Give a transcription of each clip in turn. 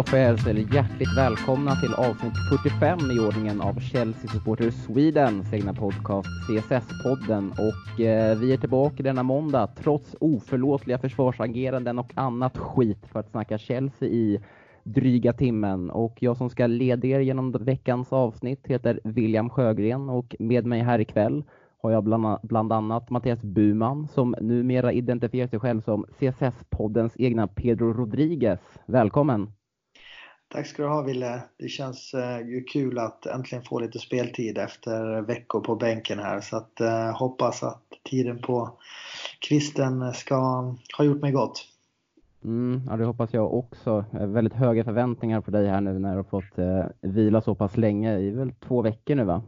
Då får jag hälsa er hjärtligt välkomna till avsnitt 45 i ordningen av Chelsea Supporter Swedens egna podcast CSS-podden. Och eh, vi är tillbaka denna måndag trots oförlåtliga försvarsageranden och annat skit för att snacka Chelsea i dryga timmen. Och jag som ska leda er genom veckans avsnitt heter William Sjögren och med mig här ikväll har jag bland, bland annat Mattias Buman som numera identifierar sig själv som CSS-poddens egna Pedro Rodriguez. Välkommen! Tack ska du ha Ville. Det känns ju kul att äntligen få lite speltid efter veckor på bänken här. Så att eh, hoppas att tiden på kvisten ska ha gjort mig gott. Mm, ja, det hoppas jag också. Eh, väldigt höga förväntningar på dig här nu när du har fått eh, vila så pass länge. Det är väl två veckor nu va?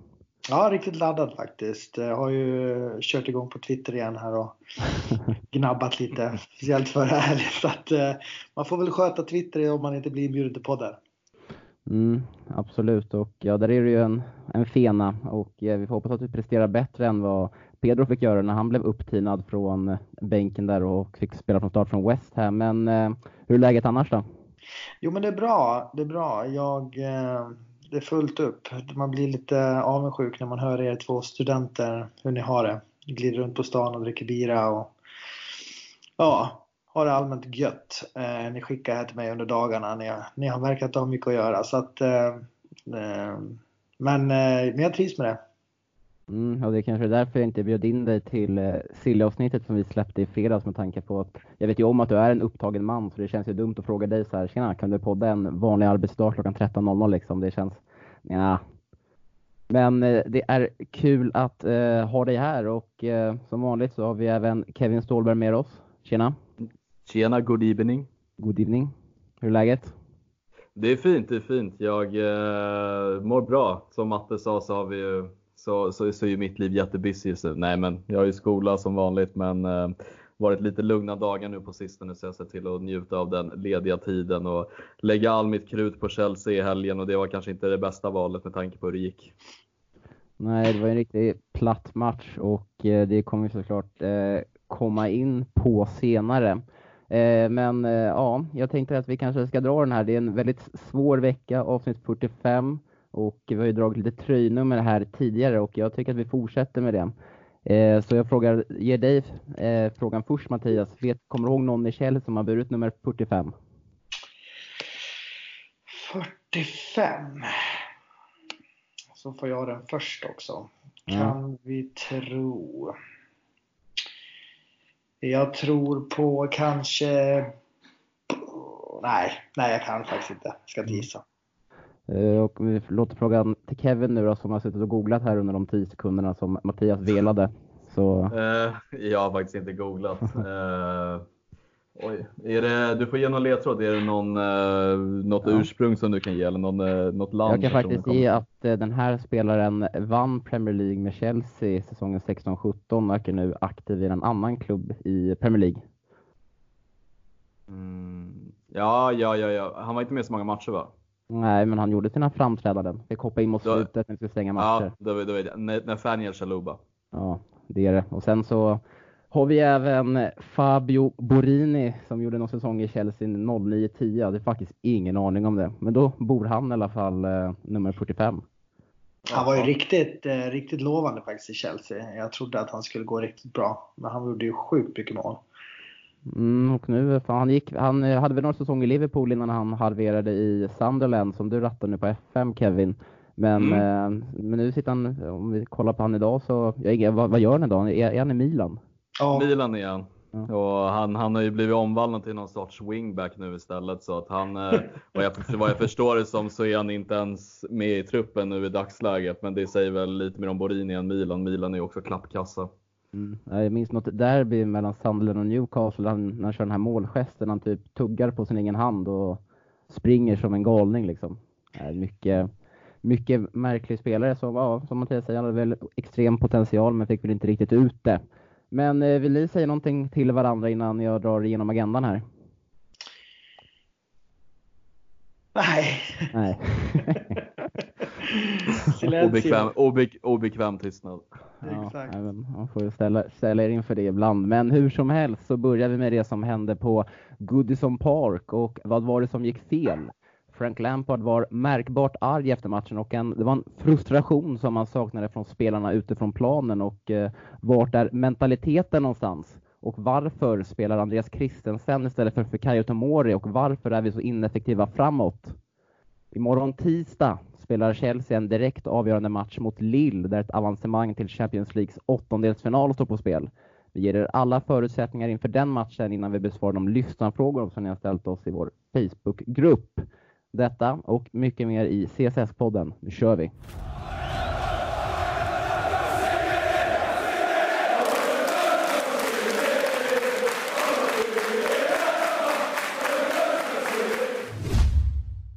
Ja, riktigt laddad faktiskt. Jag har ju kört igång på Twitter igen här och gnabbat lite. Speciellt för det här. Så att eh, man får väl sköta Twitter om man inte blir inbjuden till podden. Mm, absolut, och ja, där är det ju en, en fena och eh, vi får hoppas att du presterar bättre än vad Pedro fick göra när han blev upptinad från bänken där och fick spela från start från West Ham. Men eh, hur är läget annars då? Jo, men det är bra. Det är bra. Jag eh det är fullt upp. Man blir lite avundsjuk när man hör er två studenter, hur ni har det. Glider runt på stan och dricker bira och ja, har det allmänt gött. Eh, ni skickar här till mig under dagarna. Ni har, ni har verkat ha mycket att göra. Så att, eh, eh men, eh, men jag trivs med det. Mm, och det är kanske är därför jag inte bjöd in dig till eh, Silly-avsnittet som vi släppte i fredags med tanke på att jag vet ju om att du är en upptagen man så det känns ju dumt att fråga dig så här, tjena kan du podda en vanlig arbetsdag klockan 13.00 liksom? Det känns, ja. Men eh, det är kul att eh, ha dig här och eh, som vanligt så har vi även Kevin Ståhlberg med oss. Tjena! Tjena, good evening! Good evening! Hur är läget? Det är fint, det är fint. Jag eh, mår bra. Som Matte sa så har vi ju så, så, så är ju mitt liv jättebusy just nu. Nej, men jag har ju skola som vanligt, men eh, varit lite lugna dagar nu på sistone så jag ser till att njuta av den lediga tiden och lägga all mitt krut på Chelsea i helgen och det var kanske inte det bästa valet med tanke på hur det gick. Nej, det var en riktigt platt match och eh, det kommer vi såklart eh, komma in på senare. Eh, men eh, ja, jag tänkte att vi kanske ska dra den här. Det är en väldigt svår vecka, avsnitt 45. Och vi har ju dragit lite tröjnummer här tidigare och jag tycker att vi fortsätter med det. Eh, så jag frågar, ger dig eh, frågan först Mattias. Vet, kommer du ihåg någon i Kjell som har burit nummer 45? 45. Så får jag den först också. Kan mm. vi tro? Jag tror på kanske... Nej, nej jag kan faktiskt inte. Jag ska inte gissa. Eh, och vi låter frågan till Kevin nu då, som har suttit och googlat här under de 10 sekunderna som Mattias velade. Så... Uh, jag har faktiskt inte googlat. Uh, oj. Är det, du får ge någon ledtråd. Är det någon, något ja. ursprung som du kan ge eller någon, något land? Jag kan faktiskt ge att den här spelaren vann Premier League med Chelsea säsongen 16-17 och är nu aktiv i en annan klubb i Premier League. Mm. Ja, ja, ja, ja. Han var inte med så många matcher va? Nej, men han gjorde sina framträdanden. Fick hoppa in mot slutet när vi skulle stänga matcher. Ja, då, då vet jag. Nathaniel Chaluba. Ja, det är det. Och sen så har vi även Fabio Borini som gjorde någon säsong i Chelsea 09-10. Jag hade faktiskt ingen aning om det. Men då bor han i alla fall eh, nummer 45. Han var ju riktigt, eh, riktigt lovande faktiskt i Chelsea. Jag trodde att han skulle gå riktigt bra. Men han gjorde ju sjukt mycket mål. Mm, och nu, fan, han, gick, han hade väl några säsonger i Liverpool innan han halverade i Sunderland som du rattar nu på FM Kevin. Men, mm. eh, men nu sitter han, om vi kollar på han idag så, jag, vad, vad gör han idag? Är, är han i Milan? Ja. Milan är han. Ja. Och han, han har ju blivit omvandlad till någon sorts wingback nu istället så att han, eh, vad, jag, vad jag förstår det som så är han inte ens med i truppen nu i dagsläget. Men det säger väl lite mer om Borini än Milan. Milan är ju också klappkassa. Mm. Jag minns något derby mellan Sunderland och Newcastle han, när han kör den här målgesten. Han typ tuggar på sin egen hand och springer som en galning liksom. Mycket, mycket märklig spelare som, ja, som Mattias säger, hade väl extrem potential men fick väl inte riktigt ut det. Men eh, vill ni säga någonting till varandra innan jag drar igenom agendan här? Nej. Nej. obekväm, obek, obekväm tystnad. Ja, man får ju ställa, ställa er inför det ibland. Men hur som helst så börjar vi med det som hände på Goodison Park och vad var det som gick fel? Frank Lampard var märkbart arg efter matchen och en, det var en frustration som man saknade från spelarna utifrån planen och eh, vart är mentaliteten någonstans? Och varför spelar Andreas Christensen istället för Fikayo Tomori och varför är vi så ineffektiva framåt? Imorgon tisdag spelar Chelsea en direkt avgörande match mot Lille där ett avancemang till Champions Leagues åttondelsfinal står på spel. Vi ger er alla förutsättningar inför den matchen innan vi besvarar de lyssnarfrågor som ni har ställt oss i vår Facebookgrupp. Detta och mycket mer i CSS-podden. Nu kör vi!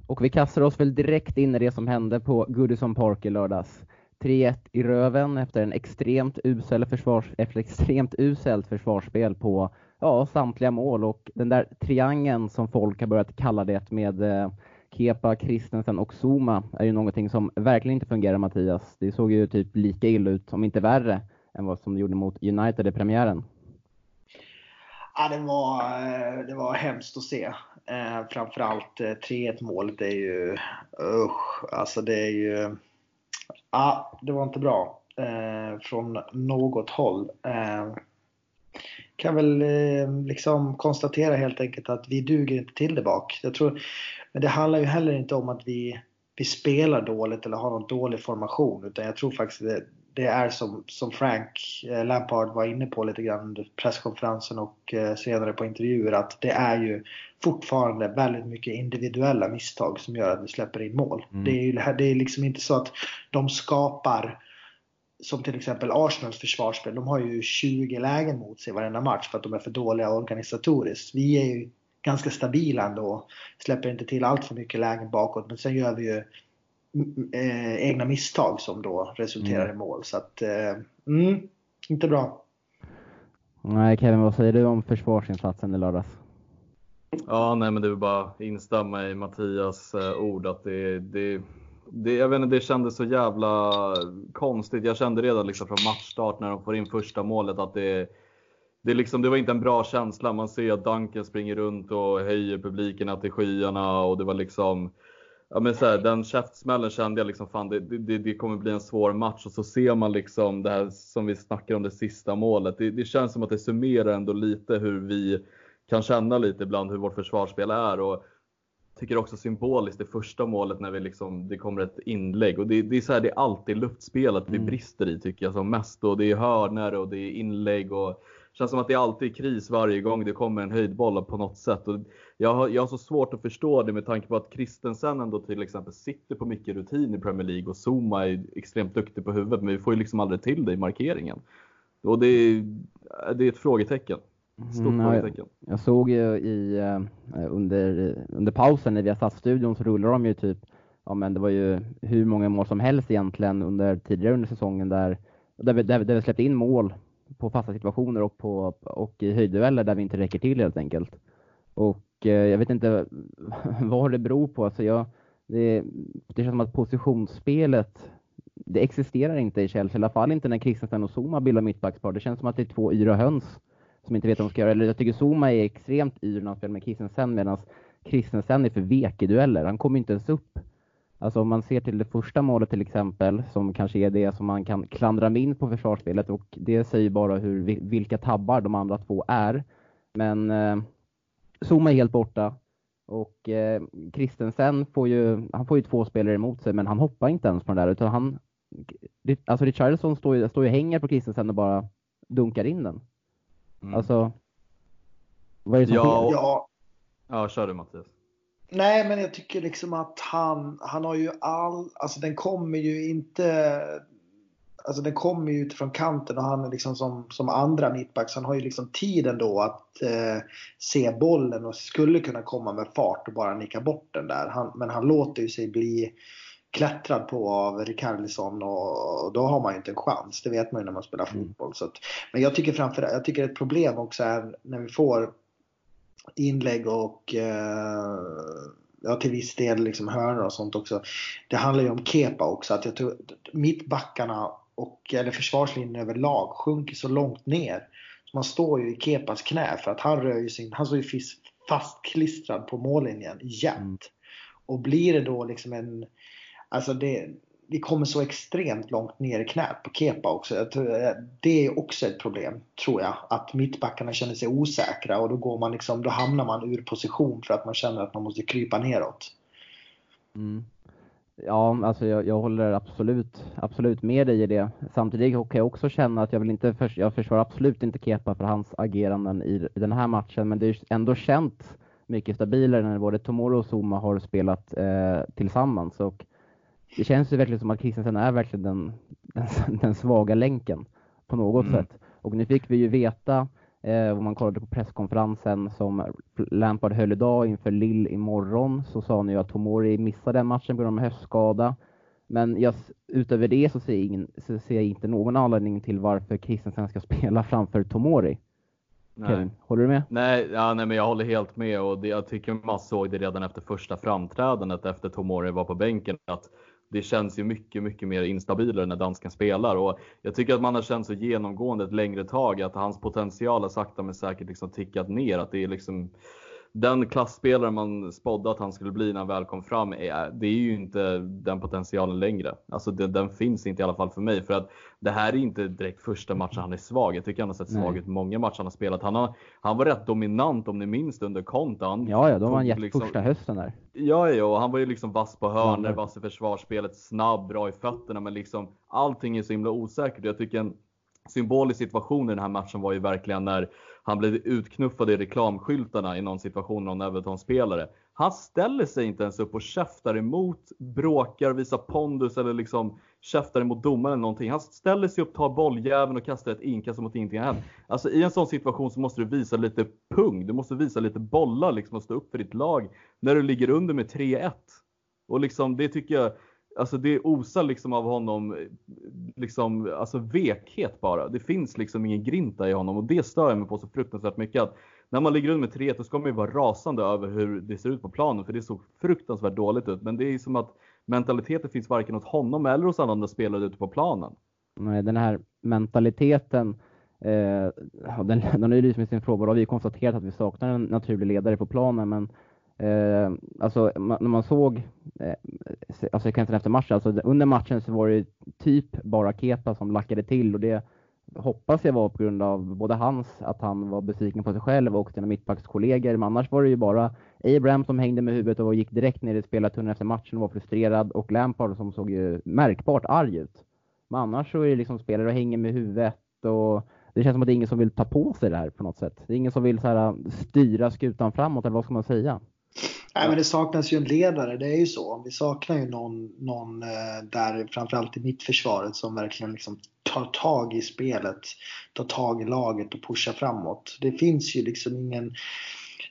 Och vi kastar oss väl direkt in i det som hände på Goodison Park i lördags. 3-1 i röven efter en extremt usel försvars, efter extremt uselt försvarsspel på ja, samtliga mål och den där triangeln som folk har börjat kalla det med eh, Kepa, Kristensen och Zuma är ju någonting som verkligen inte fungerar Mattias. Det såg ju typ lika illa ut, om inte värre, än vad som det gjorde mot United i premiären. Ja, det var, eh, det var hemskt att se. Eh, framförallt eh, 3-1 målet är ju, usch, alltså det är ju, ja, det var inte bra eh, från något håll. Eh, kan väl eh, liksom konstatera helt enkelt att vi duger inte till det bak. Jag tror, men det handlar ju heller inte om att vi, vi spelar dåligt eller har någon dålig formation utan jag tror faktiskt det, det är som, som Frank eh, Lampard var inne på lite grann under presskonferensen och eh, senare på intervjuer att det är ju fortfarande väldigt mycket individuella misstag som gör att vi släpper in mål. Mm. Det, är det är liksom inte så att de skapar som till exempel Arsenals försvarsspel, de har ju 20 lägen mot sig varenda match för att de är för dåliga organisatoriskt. Vi är ju ganska stabila ändå, släpper inte till allt för mycket lägen bakåt men sen gör vi ju eh, egna misstag som då resulterar mm. i mål. Så att, eh, mm, inte bra. Nej, Kevin, vad säger du om försvarsinsatsen i lördags? Ja, nej, men det är bara instämma i Mattias eh, ord att det, det, det, jag vet inte, det kändes så jävla konstigt. Jag kände redan liksom från matchstart när de får in första målet att det, det, liksom, det var inte en bra känsla. Man ser att Duncan springer runt och höjer publiken till skyarna och det var liksom Ja men så här, den käftsmällen kände jag liksom fan det, det, det, kommer bli en svår match och så ser man liksom det här som vi snackar om det sista målet. Det, det känns som att det summerar ändå lite hur vi kan känna lite ibland hur vårt försvarsspel är och tycker också symboliskt det första målet när vi liksom, det kommer ett inlägg och det, det är så här, det är alltid luftspelet vi mm. brister i tycker jag som mest och det är hörner och det är inlägg och känns som att det är alltid kris varje gång det kommer en höjdboll på något sätt. Och jag, har, jag har så svårt att förstå det med tanke på att Christensen ändå till exempel sitter på mycket rutin i Premier League och Zuma är extremt duktig på huvudet men vi får ju liksom aldrig till det i markeringen. Och det är, det är ett frågetecken. Stort mm, frågetecken. Jag, jag såg ju i, uh, under, under pausen när vi har satt studion så rullar de ju typ, ja men det var ju hur många mål som helst egentligen under tidigare under säsongen där, där vi, där, där vi släppte in mål på fasta situationer och, på, och i höjddueller där vi inte räcker till helt enkelt. Och eh, Eh, jag vet inte vad det beror på. Alltså jag, det, det känns som att positionsspelet det existerar inte i Chelsea, i alla fall inte när Kristensen och Zuma bildar mittbackspar. Det känns som att det är två yra höns som inte vet vad de ska göra. Eller jag tycker Zuma är extremt yr när han spelar med Kristensen medan Kristensen är för vek i dueller. Han kommer inte ens upp Alltså om man ser till det första målet till exempel, som kanske är det som man kan klandra in på försvarsspelet och det säger bara hur, vilka tabbar de andra två är. Men eh, Zuma är helt borta och eh, Christensen får ju, han får ju två spelare emot sig men han hoppar inte ens på den där utan han, alltså Richarlison står ju, står ju hänger på Christensen och bara dunkar in den. Mm. Alltså, vad är det som ja, sker? Ja, ja kör du Mattias. Nej, men jag tycker liksom att han, han har ju all, alltså den kommer ju inte, alltså den kommer ju utifrån kanten och han är liksom som, som andra mittbacks, han har ju liksom tiden då att eh, se bollen och skulle kunna komma med fart och bara nicka bort den där. Han, men han låter ju sig bli klättrad på av Rikardisson och, och då har man ju inte en chans. Det vet man ju när man spelar mm. fotboll. Så att, men jag tycker framförallt, jag tycker ett problem också är när vi får inlägg och eh, ja, till viss del liksom hörnor och sånt också. Det handlar ju om Kepa också. Att jag tror mittbackarna och eller försvarslinjen överlag sjunker så långt ner. Så man står ju i Kepas knä för att han rör ju sin, han står ju fastklistrad på mållinjen jämt. Mm. Och blir det då liksom en, alltså det, vi kommer så extremt långt ner i knät på Kepa också. Det är också ett problem, tror jag. Att mittbackarna känner sig osäkra och då, går man liksom, då hamnar man ur position för att man känner att man måste krypa neråt. Mm. Ja, alltså jag, jag, håller absolut, absolut med dig i det. Samtidigt kan jag också känna att jag vill inte, för, jag försvarar absolut inte Kepa för hans ageranden i, i den här matchen, men det är ändå känt mycket stabilare när både Tomoro och Zuma har spelat eh, tillsammans. Och det känns ju verkligen som att Christensen är verkligen den, den, den svaga länken på något mm. sätt. Och nu fick vi ju veta, om man kollade på presskonferensen som Lampard höll idag inför Lill imorgon, så sa han ju att Tomori missade den matchen på grund av höftskada. Men jag, utöver det så ser, jag ingen, så ser jag inte någon anledning till varför Christensen ska spela framför Tomori. Kevin, håller du med? Nej, ja, nej, men jag håller helt med och det, jag tycker man såg det redan efter första framträdandet efter Tomori var på bänken att det känns ju mycket, mycket mer instabilare när dansken spelar och jag tycker att man har känt så genomgående ett längre tag att hans potential har sakta men säkert liksom tickat ner. Att det är liksom den klassspelare man spådde att han skulle bli när han väl kom fram, är, det är ju inte den potentialen längre. Alltså det, den finns inte i alla fall för mig. För att det här är inte direkt första matchen han är svag. Jag tycker han har sett svag ut många matcher han har spelat. Han, har, han var rätt dominant om ni minns under kontan. Ja, ja, då var han jätte liksom, första hösten där. Ja, ja, och han var ju liksom vass på hörnor, vass i försvarsspelet, snabb, bra i fötterna. Men liksom allting är så himla osäkert. Jag tycker en symbolisk situation i den här matchen var ju verkligen när han blev utknuffad i reklamskyltarna i någon situation, någon Everton-spelare. Han ställer sig inte ens upp och käftar emot, bråkar, visar pondus eller liksom käftar emot domaren eller någonting. Han ställer sig upp, tar bolljäveln och kastar ett inkast mot ingenting har hänt. Alltså i en sån situation så måste du visa lite pung. Du måste visa lite bollar liksom och stå upp för ditt lag när du ligger under med 3-1. Och liksom det tycker jag Alltså det osar liksom av honom, liksom, alltså vekhet bara. Det finns liksom ingen grinta i honom och det stör jag mig på så fruktansvärt mycket. Att när man ligger under med 3 så ska man ju vara rasande över hur det ser ut på planen för det såg fruktansvärt dåligt ut. Men det är som att mentaliteten finns varken hos honom eller hos andra spelare ute på planen. Nej, den här mentaliteten eh, den, den är ju liksom i sin fråga. Då har vi konstaterat att vi saknar en naturlig ledare på planen, men Eh, alltså när man såg eh, alltså sekvensen efter matchen, alltså under matchen så var det typ bara Kepa som lackade till och det hoppas jag var på grund av både hans, att han var besviken på sig själv och sina mittbackskollegor. Men annars var det ju bara Abraham som hängde med huvudet och gick direkt ner i spelartunneln efter matchen och var frustrerad och Lampard som såg ju märkbart arg ut. Men annars så är det liksom spelare och hänger med huvudet och det känns som att det är ingen som vill ta på sig det här på något sätt. Det är ingen som vill så här, styra skutan framåt, eller vad ska man säga? Nej, men det saknas ju en ledare, det är ju så. Vi saknar ju någon, någon eh, där, framförallt i mittförsvaret, som verkligen liksom tar tag i spelet, tar tag i laget och pushar framåt. Det finns ju liksom ingen...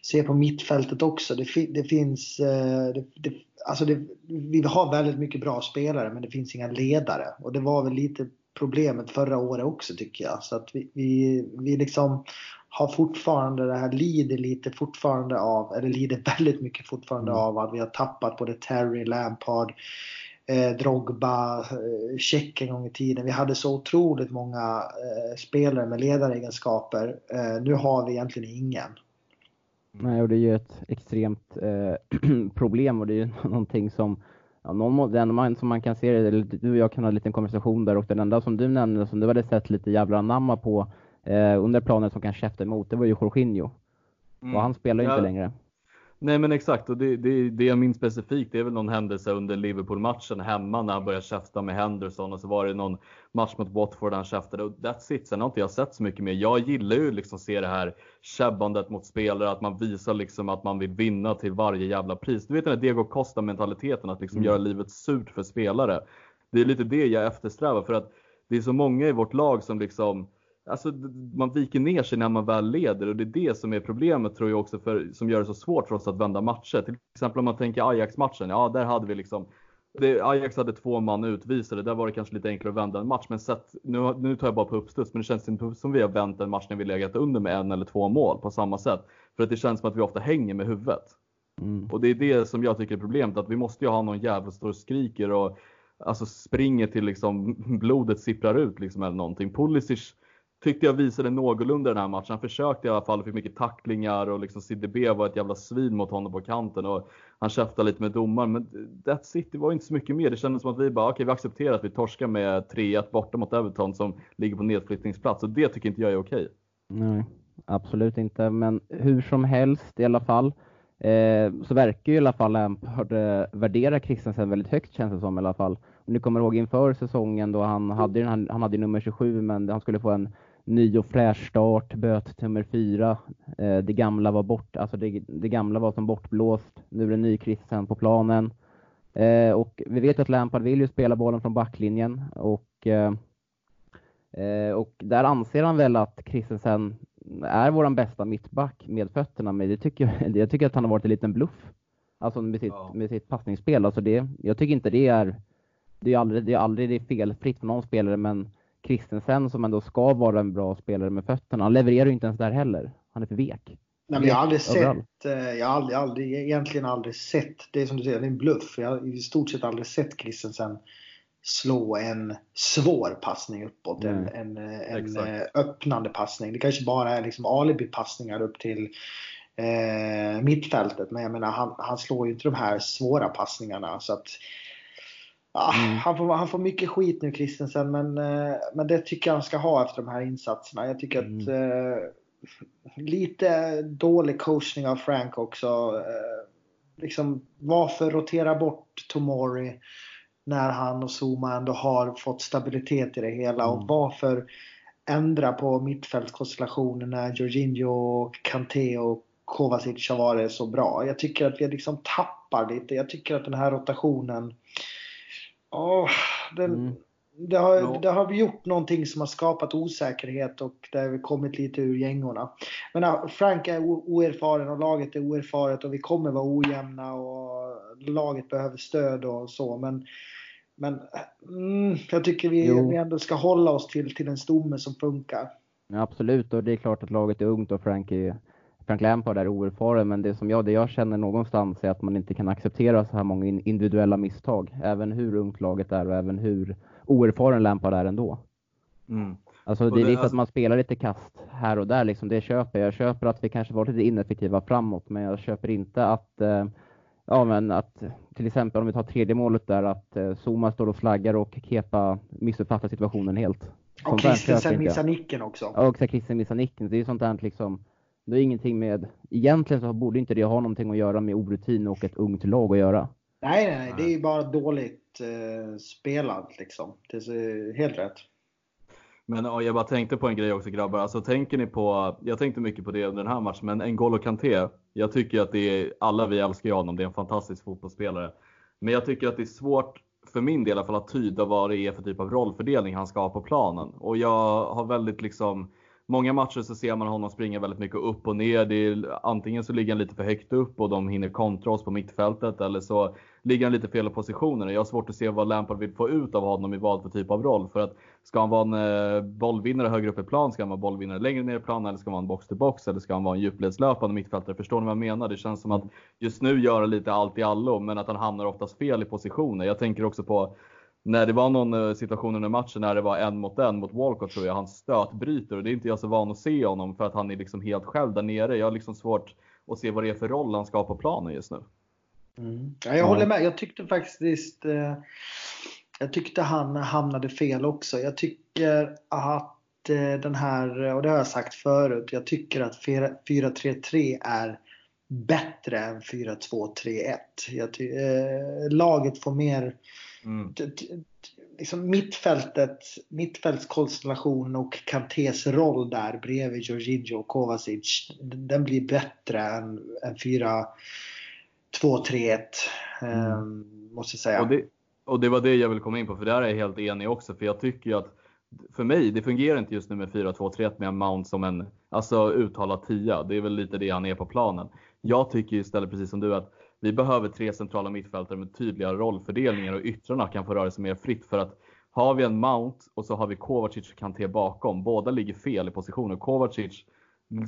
Se på mittfältet också. Det, det finns... Eh, det, det, alltså det, vi har väldigt mycket bra spelare, men det finns inga ledare. Och det var väl lite problemet förra året också tycker jag. Så att vi, vi, vi liksom har fortfarande det här, lider lite fortfarande av, eller lider väldigt mycket fortfarande mm. av att vi har tappat både Terry, Lampard, eh, Drogba, eh, Check en gång i tiden. Vi hade så otroligt många eh, spelare med ledaregenskaper. Eh, nu har vi egentligen ingen. Nej, och det är ju ett extremt eh, problem och det är ju någonting som Ja, någon, enda man, som man kan se, eller du och jag kan ha en liten konversation där och den enda som du nämnde som du hade sett lite jävla anamma på eh, under planen som kan käfta emot, det var ju Jorginho. Mm. Och han spelar ju ja. inte längre. Nej men exakt och det, det, det jag minns specifikt det är väl någon händelse under Liverpool-matchen hemma när han började käfta med Henderson och så var det någon match mot Watford där han käftade och that's it. Sen har inte jag sett så mycket mer. Jag gillar ju liksom se det här käbbandet mot spelare, att man visar liksom att man vill vinna till varje jävla pris. Du vet den där Diego Costa mentaliteten att liksom mm. göra livet surt för spelare. Det är lite det jag eftersträvar för att det är så många i vårt lag som liksom Alltså man viker ner sig när man väl leder och det är det som är problemet tror jag också för, som gör det så svårt för oss att vända matcher. Till exempel om man tänker Ajax-matchen, ja där hade vi liksom det, Ajax hade två man utvisade, där var det kanske lite enklare att vända en match. Men sett, nu, nu tar jag bara på uppstuds, men det känns inte som vi har vänt en match när vi legat under med en eller två mål på samma sätt. För att det känns som att vi ofta hänger med huvudet. Mm. Och det är det som jag tycker är problemet, att vi måste ju ha någon jävel som står och skriker och alltså springer till liksom blodet sipprar ut liksom eller någonting. Pulisic tyckte jag visade någorlunda den här matchen. Han försökte i alla fall, fick mycket tacklingar och liksom CDB var ett jävla svin mot honom på kanten och han käftade lite med domaren. Men that's it, det var inte så mycket mer. Det kändes som att vi bara, okej okay, vi accepterar att vi torskar med 3-1 borta mot Everton som ligger på nedflyttningsplats och det tycker inte jag är okej. Okay. Nej, absolut inte. Men hur som helst i alla fall. Eh, så verkar ju i alla fall Lampard eh, värdera Christensen väldigt högt känns det som i alla fall. Om ni kommer ihåg inför säsongen då han hade, han, han hade nummer 27 men han skulle få en ny och fräsch start, böt nummer fyra. Eh, det gamla var bort, alltså det, det, gamla var som bortblåst. Nu är det ny Christensen på planen. Eh, och vi vet att Lampard vill ju spela bollen från backlinjen och, eh, eh och där anser han väl att Christensen är våran bästa mittback med fötterna, men det tycker jag, jag tycker att han har varit en liten bluff. Alltså med sitt, ja. med sitt passningsspel. Alltså det, jag tycker inte det är, det är aldrig, det är aldrig det är felfritt för någon spelare, men Christensen som ändå ska vara en bra spelare med fötterna, han levererar ju inte ens där heller. Han är för vek. Nej, men jag har aldrig sett, eh, jag har aldrig, aldrig, egentligen aldrig sett, det är som du säger, det är en bluff. Jag har i stort sett aldrig sett Christensen slå en svår passning uppåt, mm. en, en, en eh, öppnande passning. Det kanske bara är liksom alibi-passningar upp till eh, mittfältet, men jag menar han, han slår ju inte de här svåra passningarna. Så att, ah, mm. han, får, han får mycket skit nu Christensen, men, eh, men det tycker jag han ska ha efter de här insatserna. Jag tycker mm. att eh, lite dålig coachning av Frank också. Eh, liksom, varför rotera bort Tomori? när han och Zuma ändå har fått stabilitet i det hela. Mm. Och varför ändra på mittfältskonstellationen när Jorginho, Kanté och Kovacic har varit så bra. Jag tycker att vi liksom tappar lite. Jag tycker att den här rotationen... Oh, den, mm. det, har, no. det har gjort någonting som har skapat osäkerhet och det har kommit lite ur gängorna. Men Frank är oerfaren och laget är oerfaret och vi kommer vara ojämna och laget behöver stöd och så. Men men mm, jag tycker vi, vi ändå ska hålla oss till, till en stomme som funkar. Ja, absolut, och det är klart att laget är ungt och Frank, är, Frank Lampard är oerfaren. Men det som jag, det jag känner någonstans är att man inte kan acceptera så här många individuella misstag. Även hur ungt laget är och även hur oerfaren Lampard är ändå. Mm. Alltså det, är lite att man spelar lite kast här och där liksom, det köper jag. Jag köper att vi kanske var lite ineffektiva framåt, men jag köper inte att eh, Ja, men att till exempel om vi tar tredje målet där att eh, Zuma står och flaggar och Kepa missuppfattar situationen helt. Och Christensen missar nicken också. Ja, och Christensen missar nicken. Det är sånt där liksom, det är ingenting med, egentligen så borde inte det ha någonting att göra med orutin och ett ungt lag att göra. Nej, nej, nej. det är ju bara dåligt eh, spelat liksom. Det är helt rätt. Men jag bara tänkte på en grej också grabbar. Alltså tänker ni på, jag tänkte mycket på det under den här matchen, men N'Golo Kanté. Jag tycker att det är, alla vi älskar ju honom, det är en fantastisk fotbollsspelare. Men jag tycker att det är svårt, för min del i alla fall, att tyda vad det är för typ av rollfördelning han ska ha på planen. Och jag har väldigt liksom, många matcher så ser man honom springa väldigt mycket upp och ner. Det är, antingen så ligger han lite för högt upp och de hinner kontra oss på mittfältet eller så ligger han lite fel i positionerna. Jag har svårt att se vad Lampard vill få ut av honom i vad för typ av roll. För att ska han vara en eh, bollvinnare högre upp i plan, ska han vara bollvinnare längre ner i plan eller ska han vara en box to box eller ska han vara en djupledslöpande mittfältare? Förstår ni vad jag menar? Det känns som att just nu gör han lite allt i allo, men att han hamnar oftast fel i positioner. Jag tänker också på när det var någon eh, situation under matchen när det var en mot en mot Walcott tror jag, han stötbryter och det är inte jag så van att se honom för att han är liksom helt själv där nere. Jag har liksom svårt att se vad det är för roll han ska ha på planen just nu. Mm. Ja, jag håller med. Jag tyckte faktiskt eh, jag tyckte han hamnade fel också. Jag tycker att eh, den här, och det har jag sagt förut, jag tycker att 4-3-3 är bättre än 4-2-3-1. Eh, laget får mer mm. liksom mittfältet, mittfältskonstellationen och Kantés roll där bredvid Jorginho och Kovacic, den blir bättre än, än 4 2-3-1. Mm. Um, måste jag säga. Och det, och det var det jag ville komma in på, för där är jag helt enig också. För jag tycker ju att för mig, det fungerar inte just nu med 4-2-3-1 med en Mount som en alltså, uttalad tia. Det är väl lite det han är på planen. Jag tycker istället, precis som du, att vi behöver tre centrala mittfältare med tydliga rollfördelningar och yttrarna kan få röra sig mer fritt. För att har vi en Mount och så har vi Kovacic och Kanté bakom, båda ligger fel i positioner. Kovacic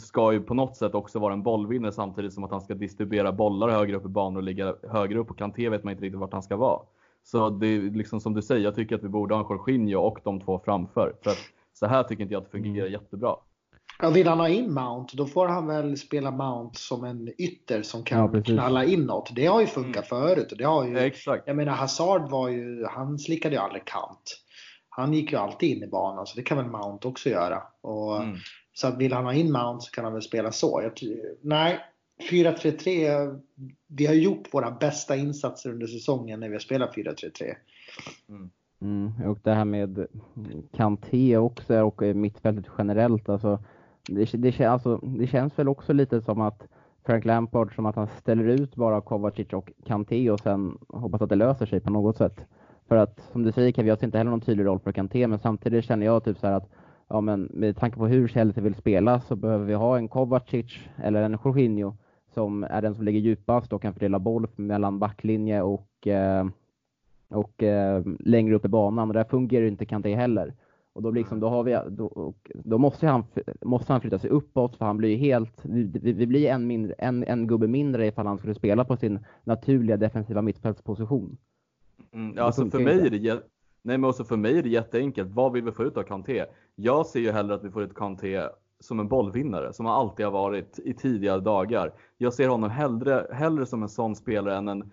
ska ju på något sätt också vara en bollvinnare samtidigt som att han ska distribuera bollar högre upp i banan och ligga högre upp. Och Kanté vet man inte riktigt vart han ska vara. Så det är liksom som du säger, jag tycker att vi borde ha en Jorginho och de två framför. För att så här tycker inte jag att det fungerar mm. jättebra. Ja, vill han ha in Mount, då får han väl spela Mount som en ytter som kan ja, knalla inåt. Det har ju funkat mm. förut. Och det har ju, ja, exakt. Jag menar, Hazard var ju, han slickade ju aldrig kant. Han gick ju alltid in i banan, så det kan väl Mount också göra. Och, mm. Så att vill han ha in Mount så kan han väl spela så. Jag, nej, 4-3-3. Vi har gjort våra bästa insatser under säsongen när vi har spelat 4-3-3. Mm. Mm, och det här med Kanté också och mittfältet generellt. Alltså, det, det, alltså, det känns väl också lite som att Frank Lampard, som att han ställer ut bara Kovacic och Kanté och sen hoppas att det löser sig på något sätt. För att som du säger Kevin, jag ser inte heller någon tydlig roll för Kanté, men samtidigt känner jag typ så att ja, men med tanke på hur Chelsea vill spela så behöver vi ha en Kovacic eller en Jorginho som är den som ligger djupast och kan fördela boll mellan backlinje och, eh, och, och längre upp i banan. Och där fungerar inte Kanté heller. Och då, liksom, då, har vi, då, då måste, han, måste han flytta sig uppåt för han blir helt, vi, vi blir en, mindre, en, en gubbe mindre ifall han skulle spela på sin naturliga defensiva mittfältsposition. Mm, alltså för mig, är det, nej, men också för mig är det jätteenkelt. Vad vill vi få ut av Kanté? Jag ser ju hellre att vi får ut Kanté som en bollvinnare som han alltid har varit i tidigare dagar. Jag ser honom hellre, hellre som en sån spelare än en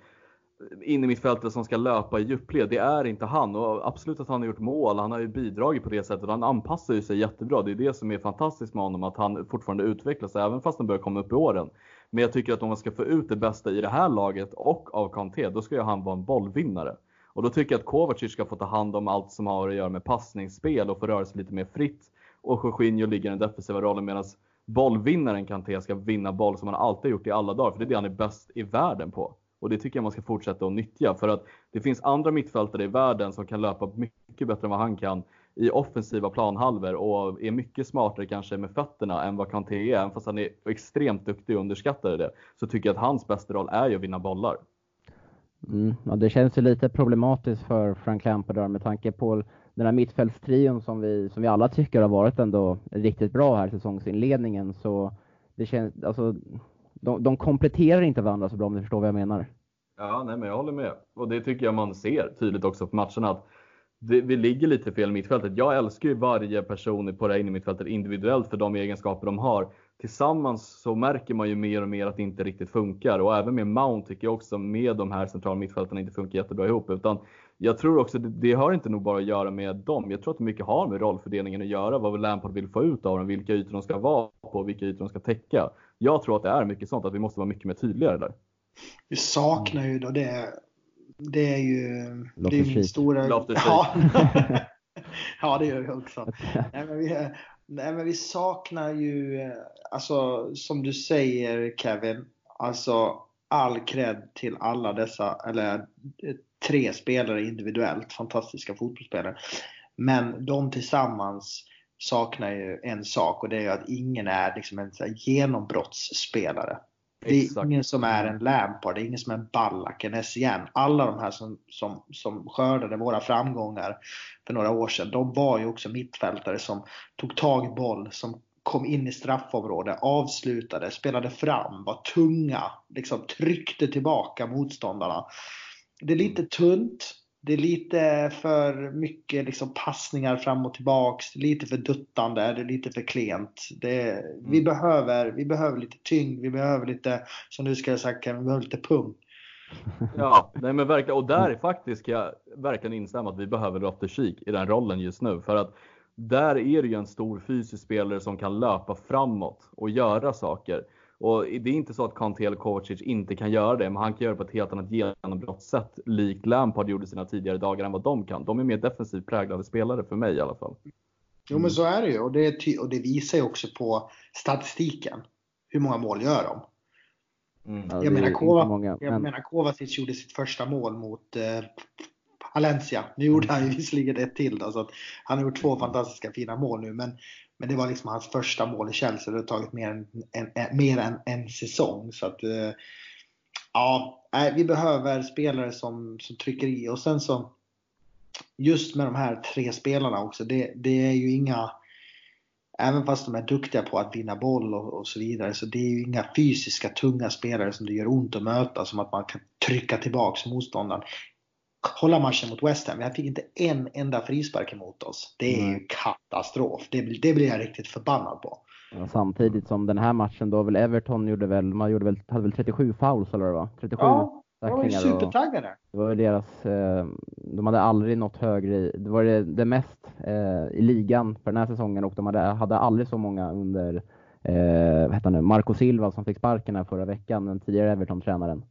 in i mittfältet som ska löpa i djupled. Det är inte han och absolut att han har gjort mål. Han har ju bidragit på det sättet. Han anpassar ju sig jättebra. Det är det som är fantastiskt med honom, att han fortfarande utvecklas även fast han börjar komma upp i åren. Men jag tycker att om man ska få ut det bästa i det här laget och av Kanté, då ska ju han vara en bollvinnare. Och då tycker jag att Kovacic ska få ta hand om allt som har att göra med passningsspel och få röra sig lite mer fritt. Och Jorginho ligger i den defensiva rollen medan bollvinnaren Kanté ska vinna boll som han alltid gjort i alla dagar. För det är det han är bäst i världen på. Och det tycker jag man ska fortsätta att nyttja för att det finns andra mittfältare i världen som kan löpa mycket bättre än vad han kan i offensiva planhalvor och är mycket smartare kanske med fötterna än vad Kanté är. Även fast han är extremt duktig och underskattar det så tycker jag att hans bästa roll är ju att vinna bollar. Mm, ja, det känns ju lite problematiskt för Frank Lampard med tanke på den här mittfältstrion som vi, som vi alla tycker har varit ändå riktigt bra här säsongsinledningen. Så det känns, alltså, de, de kompletterar inte varandra så bra om ni förstår vad jag menar. Ja, nej, men jag håller med. Och det tycker jag man ser tydligt också på matcherna. Att det, vi ligger lite fel i mittfältet. Jag älskar ju varje person på det här mittfältet individuellt för de egenskaper de har. Tillsammans så märker man ju mer och mer att det inte riktigt funkar och även med Mount tycker jag också med de här centrala mittfältarna inte funkar jättebra ihop. Utan jag tror också det, det har inte nog bara att göra med dem. Jag tror att det mycket har med rollfördelningen att göra. Vad Lampard vill få ut av dem, vilka ytor de ska vara på, vilka ytor de ska täcka. Jag tror att det är mycket sånt, att vi måste vara mycket mer tydligare där. Vi saknar ju då det. Det är ju det är min stora... Ja. ja, det gör vi också. Nej, men vi, nej, men vi saknar ju, alltså som du säger Kevin, alltså all cred till alla dessa, eller tre spelare individuellt, fantastiska fotbollsspelare. Men de tillsammans saknar ju en sak och det är ju att ingen är liksom en genombrottsspelare. Det är Exakt. ingen som är en Lampard, det är ingen som är en Ballack, en SCN. Alla de här som, som, som skördade våra framgångar för några år sedan, de var ju också mittfältare som tog tag i boll, som kom in i straffområdet, avslutade, spelade fram, var tunga, liksom tryckte tillbaka motståndarna. Det är lite tunt. Det är lite för mycket liksom passningar fram och tillbaks. Lite för duttande, det är lite för klent. Det, vi, mm. behöver, vi behöver lite tyngd, vi behöver lite, som du skulle ha sagt, vi behöver lite pung. Ja, nej men verkligen. Och där är faktiskt jag verkligen instämma att vi behöver Loftus i den rollen just nu. För att där är det ju en stor fysisk spelare som kan löpa framåt och göra saker. Och det är inte så att Kanté eller Kovacic inte kan göra det, men han kan göra det på ett helt annat genombrottssätt, likt Lampard gjorde sina tidigare dagar, än vad de kan. De är mer defensivt präglade spelare för mig i alla fall. Jo, men så är det ju. Och det, och det visar ju också på statistiken. Hur många mål gör de? Mm. Ja, jag, menar, Kova, många, jag menar, Kovacic gjorde sitt första mål mot eh, Valencia. Nu gjorde han ju visserligen ett till då, så att han har gjort två fantastiska fina mål nu. Men men det var liksom hans första mål i Chelsea. Det har tagit mer än en, en, mer än en säsong. Så att, eh, ja, vi behöver spelare som, som trycker i. Och sen så, just med de här tre spelarna också, det, det är ju inga Även fast de är duktiga på att vinna boll och, och, så vidare så det är ju inga fysiska tunga spelare som det gör ont att möta som att man kan trycka tillbaks motståndaren. Kolla matchen mot West Ham, vi fick inte en enda frispark emot oss. Det är ju katastrof. Det, det blir jag riktigt förbannad på. Ja, samtidigt som den här matchen då väl Everton gjorde väl, man gjorde väl, hade väl 37 fouls eller vad det var? 37 ja, de var ju supertaggade. Det var deras, eh, de hade aldrig nått högre i, det var det, det mest eh, i ligan för den här säsongen och de hade, hade aldrig så många under, eh, vad heter han nu, Marco Silva som fick sparken här förra veckan, den tidigare Everton-tränaren.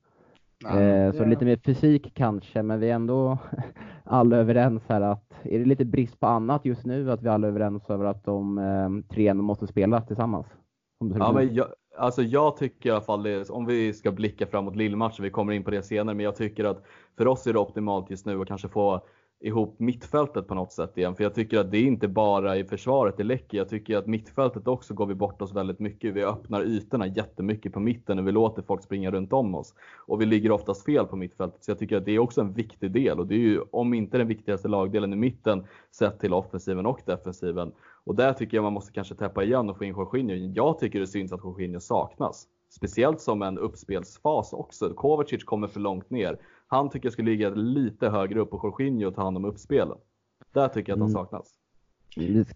Ja, eh, så lite mer fysik kanske, men vi är ändå alla överens här att, är det lite brist på annat just nu, att vi alla är överens över att de eh, tre måste spela tillsammans? Ja, men jag, alltså jag tycker i alla fall, det, om vi ska blicka framåt Lillmatchen, vi kommer in på det senare, men jag tycker att för oss är det optimalt just nu att kanske få ihop mittfältet på något sätt igen. För jag tycker att det är inte bara i försvaret det läcker. Jag tycker att mittfältet också går vi bort oss väldigt mycket. Vi öppnar ytorna jättemycket på mitten och vi låter folk springa runt om oss. Och vi ligger oftast fel på mittfältet. Så jag tycker att det är också en viktig del. Och det är ju, om inte den viktigaste lagdelen i mitten, sett till offensiven och defensiven. Och där tycker jag man måste kanske täppa igen och få in Jorginho. Jag tycker det syns att Jorginho saknas. Speciellt som en uppspelsfas också. Kovacic kommer för långt ner. Han tycker jag skulle ligga lite högre upp och Jorginho ta hand om uppspelen. Där tycker jag att han mm. saknas.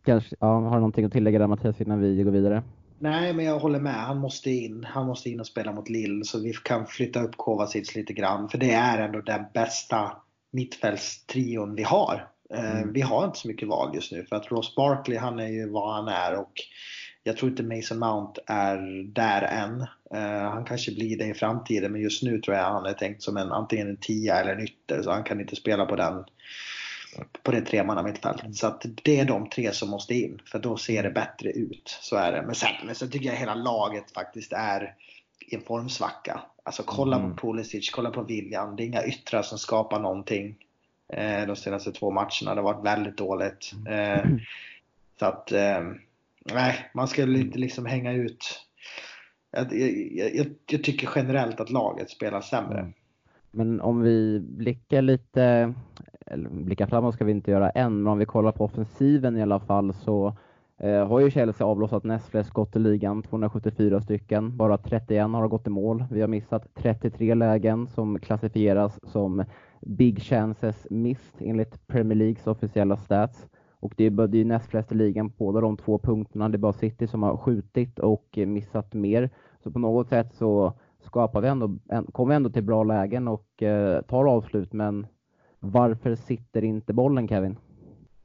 Kanske, ja, har du någonting att tillägga där Mattias innan vi går vidare? Nej, men jag håller med. Han måste in. Han måste in och spela mot Lill så vi kan flytta upp Kovacic lite grann. För det är ändå den bästa mittfältstrion vi har. Eh, mm. Vi har inte så mycket val just nu för att Ross Barkley han är ju vad han är och jag tror inte Mason Mount är där än. Uh, han kanske blir det i framtiden men just nu tror jag han är tänkt som en antingen en tia eller en ytter så han kan inte spela på den på det tremanna mittfältet. Så att det är de tre som måste in för då ser det bättre ut. Så är det. Men sen, men sen tycker jag hela laget faktiskt är i en formsvacka. Alltså kolla mm. på Pulisic, kolla på William. Det är inga yttrar som skapar någonting. Eh, de senaste två matcherna. Det har varit väldigt dåligt. Eh, så att nej, man ska inte liksom hänga ut. Jag, jag, jag, jag, tycker generellt att laget spelar sämre. Mm. Men om vi blickar lite, eller blickar framåt ska vi inte göra än, men om vi kollar på offensiven i alla fall så eh, har ju Chelsea avlossat näst flest skott i ligan, 274 stycken. Bara 31 har gått i mål. Vi har missat 33 lägen som klassifieras som big chances missed enligt Premier Leagues officiella stats. Och det är, det är näst flest i ligan på båda de två punkterna. Det är bara City som har skjutit och missat mer. Så på något sätt så skapar vi ändå, kommer vi ändå till bra lägen och eh, tar avslut. Men varför sitter inte bollen Kevin?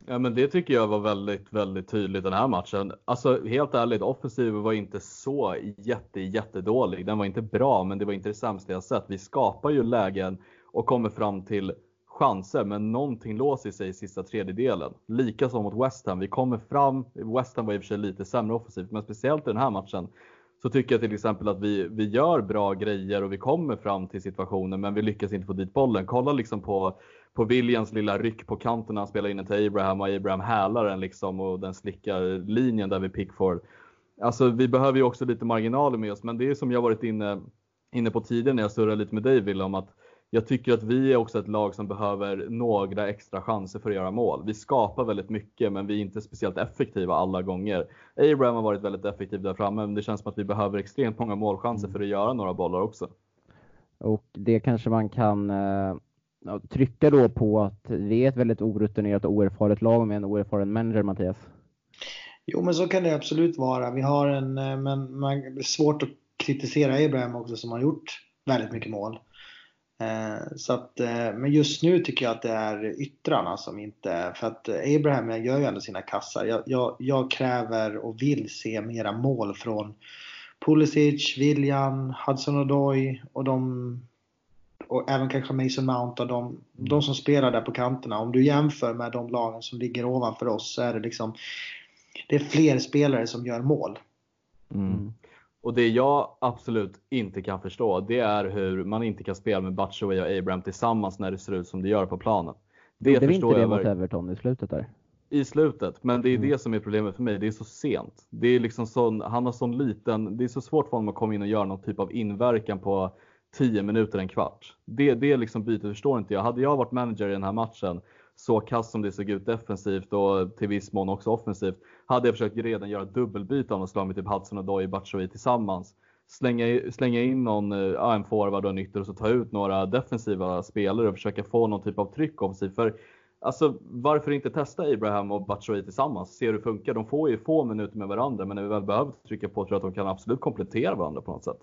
Ja men det tycker jag var väldigt, väldigt tydligt den här matchen. Alltså helt ärligt, offensiven var inte så jätte, jättedålig. Den var inte bra, men det var inte det sämsta jag sett. Vi skapar ju lägen och kommer fram till chanser, men någonting låser sig i sista tredjedelen. Likaså mot West Ham. Vi kommer fram, West Ham var i och för sig lite sämre offensivt, men speciellt i den här matchen så tycker jag till exempel att vi, vi gör bra grejer och vi kommer fram till situationen, men vi lyckas inte få dit bollen. Kolla liksom på, på Williams lilla ryck på kanten när han spelar in den till Abraham och Abraham hälar den liksom och den slickar linjen där vid Pickford. Alltså vi behöver ju också lite marginaler med oss, men det är som jag varit inne, inne på tidigare när jag surrade lite med dig Wille om att jag tycker att vi är också ett lag som behöver några extra chanser för att göra mål. Vi skapar väldigt mycket men vi är inte speciellt effektiva alla gånger. Abraham har varit väldigt effektiv där framme men det känns som att vi behöver extremt många målchanser för att göra några bollar också. Och det kanske man kan eh, trycka då på att vi är ett väldigt orutinerat och oerfaret lag med en oerfaren manager Mattias. Jo men så kan det absolut vara. Vi har en, eh, men man, det är svårt att kritisera Abraham också som har gjort väldigt mycket mål. Eh, så att, eh, men just nu tycker jag att det är yttrarna som inte, för att Abraham gör ju ändå sina kassar. Jag, jag, jag kräver och vill se mera mål från Pulisic, William, Hudson-Odoi och de och även kanske Mason Mount och de, de som spelar där på kanterna. Om du jämför med de lagen som ligger ovanför oss så är det liksom det är fler spelare som gör mål. Mm. Och det jag absolut inte kan förstå, det är hur man inte kan spela med Batshuayi och Abraham tillsammans när det ser ut som det gör på planen. Det, det förstår inte jag det mot Everton i slutet där? I slutet, men det är mm. det som är problemet för mig. Det är så sent. Det är liksom sån, han har sån liten, det är så svårt för honom att komma in och göra någon typ av inverkan på 10 minuter, en kvart. Det, det liksom bytet förstår inte jag. Hade jag varit manager i den här matchen, så kass som det såg ut defensivt och till viss mån också offensivt, hade jag försökt redan göra dubbelbyte av något slag med typ Hudson och Doy Batshuayi tillsammans. Slänga, slänga in någon, eh, ja, en forward och en ytter och så ta ut några defensiva spelare och försöka få någon typ av tryck offensivt. För Alltså varför inte testa Abraham och Batshuayi tillsammans? Se hur det funkar. De får ju få minuter med varandra men när vi väl behöver trycka på tror jag att de kan absolut komplettera varandra på något sätt.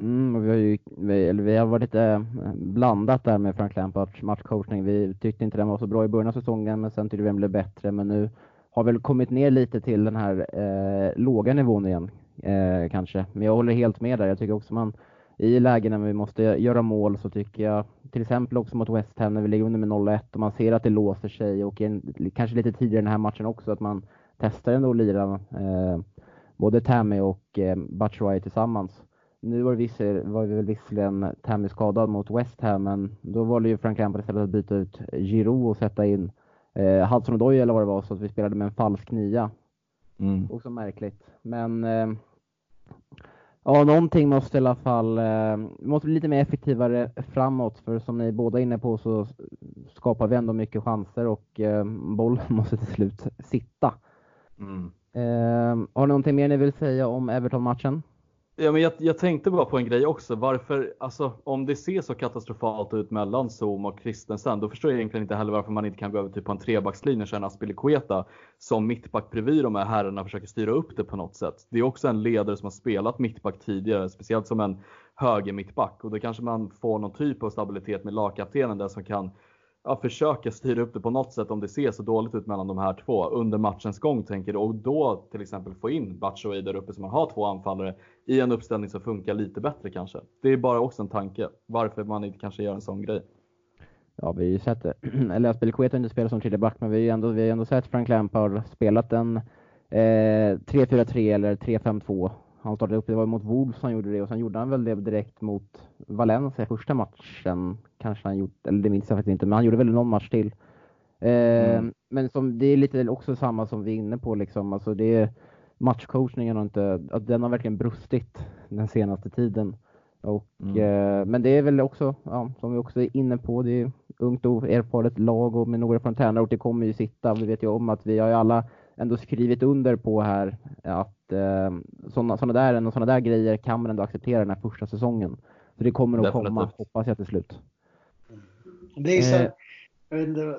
Mm, och vi, har ju, vi, eller vi har varit lite eh, blandat där med Frank Lampards matchcoachning. Vi tyckte inte den var så bra i början av säsongen men sen tyckte vi den blev bättre. Men nu har väl kommit ner lite till den här eh, låga nivån igen eh, kanske. Men jag håller helt med där. Jag tycker också man i lägen när vi måste göra mål så tycker jag till exempel också mot West Ham när vi ligger under med 0-1 och man ser att det låser sig och en, kanske lite tidigare i den här matchen också att man testar ändå att lira eh, både Tammy och eh, Batshuayi tillsammans. Nu var, det var vi väl visserligen Tammy skadad mot West Ham men då valde ju Frank Lampard istället att byta ut Giroud och sätta in eh, Hudson Odoi eller vad det var så att vi spelade med en falsk nia. Mm. Också märkligt. Men eh, Ja, någonting måste i alla fall, eh, måste bli lite mer effektivare framåt för som ni båda är inne på så skapar vi ändå mycket chanser och eh, bollen måste till slut sitta. Mm. Eh, har ni någonting mer ni vill säga om Everton-matchen? Ja, men jag, jag, tänkte bara på en grej också. Varför, alltså, om det ser så katastrofalt ut mellan Zoom och Christensen, då förstår jag egentligen inte heller varför man inte kan gå över typ på en trebackslinje och köra Aspilicueta som mittback bredvid de här herrarna försöker styra upp det på något sätt. Det är också en ledare som har spelat mittback tidigare, speciellt som en höger mittback och då kanske man får någon typ av stabilitet med lagkaptenen där som kan ja, försöka styra upp det på något sätt om det ser så dåligt ut mellan de här två under matchens gång tänker du och då till exempel få in Batshuayi där uppe så man har två anfallare i en uppställning som funkar lite bättre kanske. Det är bara också en tanke varför man inte kanske gör en sån grej. Ja, vi har ju sett det. Eller Aspelekueta har inte spelat som tredje back, men vi har ju ändå, vi har ändå sett Frank Lampard spelat en eh, 3-4-3 eller 3-5-2 han startade upp, det var mot Wolves han gjorde det och sen gjorde han väl det direkt mot Valencia första matchen. Kanske han gjort, eller det minns jag faktiskt inte, men han gjorde väl någon match till. Eh, mm. Men som, det är lite också samma som vi är inne på liksom, alltså det är matchcoachningen har inte, att den har verkligen brustit den senaste tiden. Och, mm. eh, men det är väl också, ja, som vi också är inne på, det är ungt och erfaret lag och med några från tränare och det kommer ju sitta. Vi vet ju om att vi har ju alla ändå skrivit under på här att eh, sådana såna där, såna där grejer kan man ändå acceptera den här första säsongen. Så det kommer nog komma, hoppas jag till slut. Det är så, eh, jag vill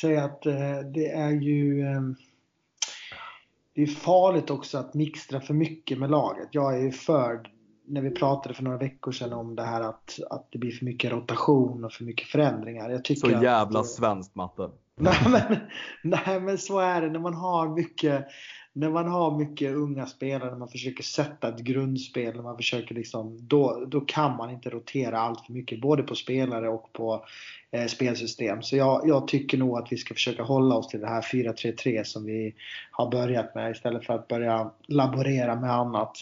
säga att eh, det är ju eh, det är farligt också att mixtra för mycket med laget. Jag är ju för, när vi pratade för några veckor sedan om det här att, att det blir för mycket rotation och för mycket förändringar. Jag tycker så jävla att, svenskt matte. Nej men, nej men så är det när man har mycket när man har mycket unga spelare, när man försöker sätta ett grundspel, när man försöker liksom, då, då kan man inte rotera allt för mycket, både på spelare och på eh, spelsystem. Så jag, jag, tycker nog att vi ska försöka hålla oss till det här 4-3-3 som vi har börjat med istället för att börja laborera med annat.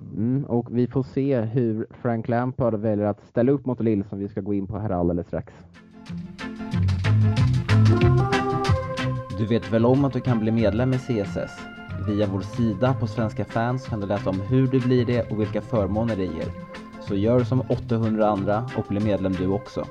Mm, och vi får se hur Frank Lampard väljer att ställa upp mot Lill som vi ska gå in på här alldeles strax. Du vet väl om att du kan bli medlem i CSS? Via vår sida på Svenska fans kan du läsa om hur du blir det och vilka förmåner det ger. Så gör som 800 andra och bli medlem du också.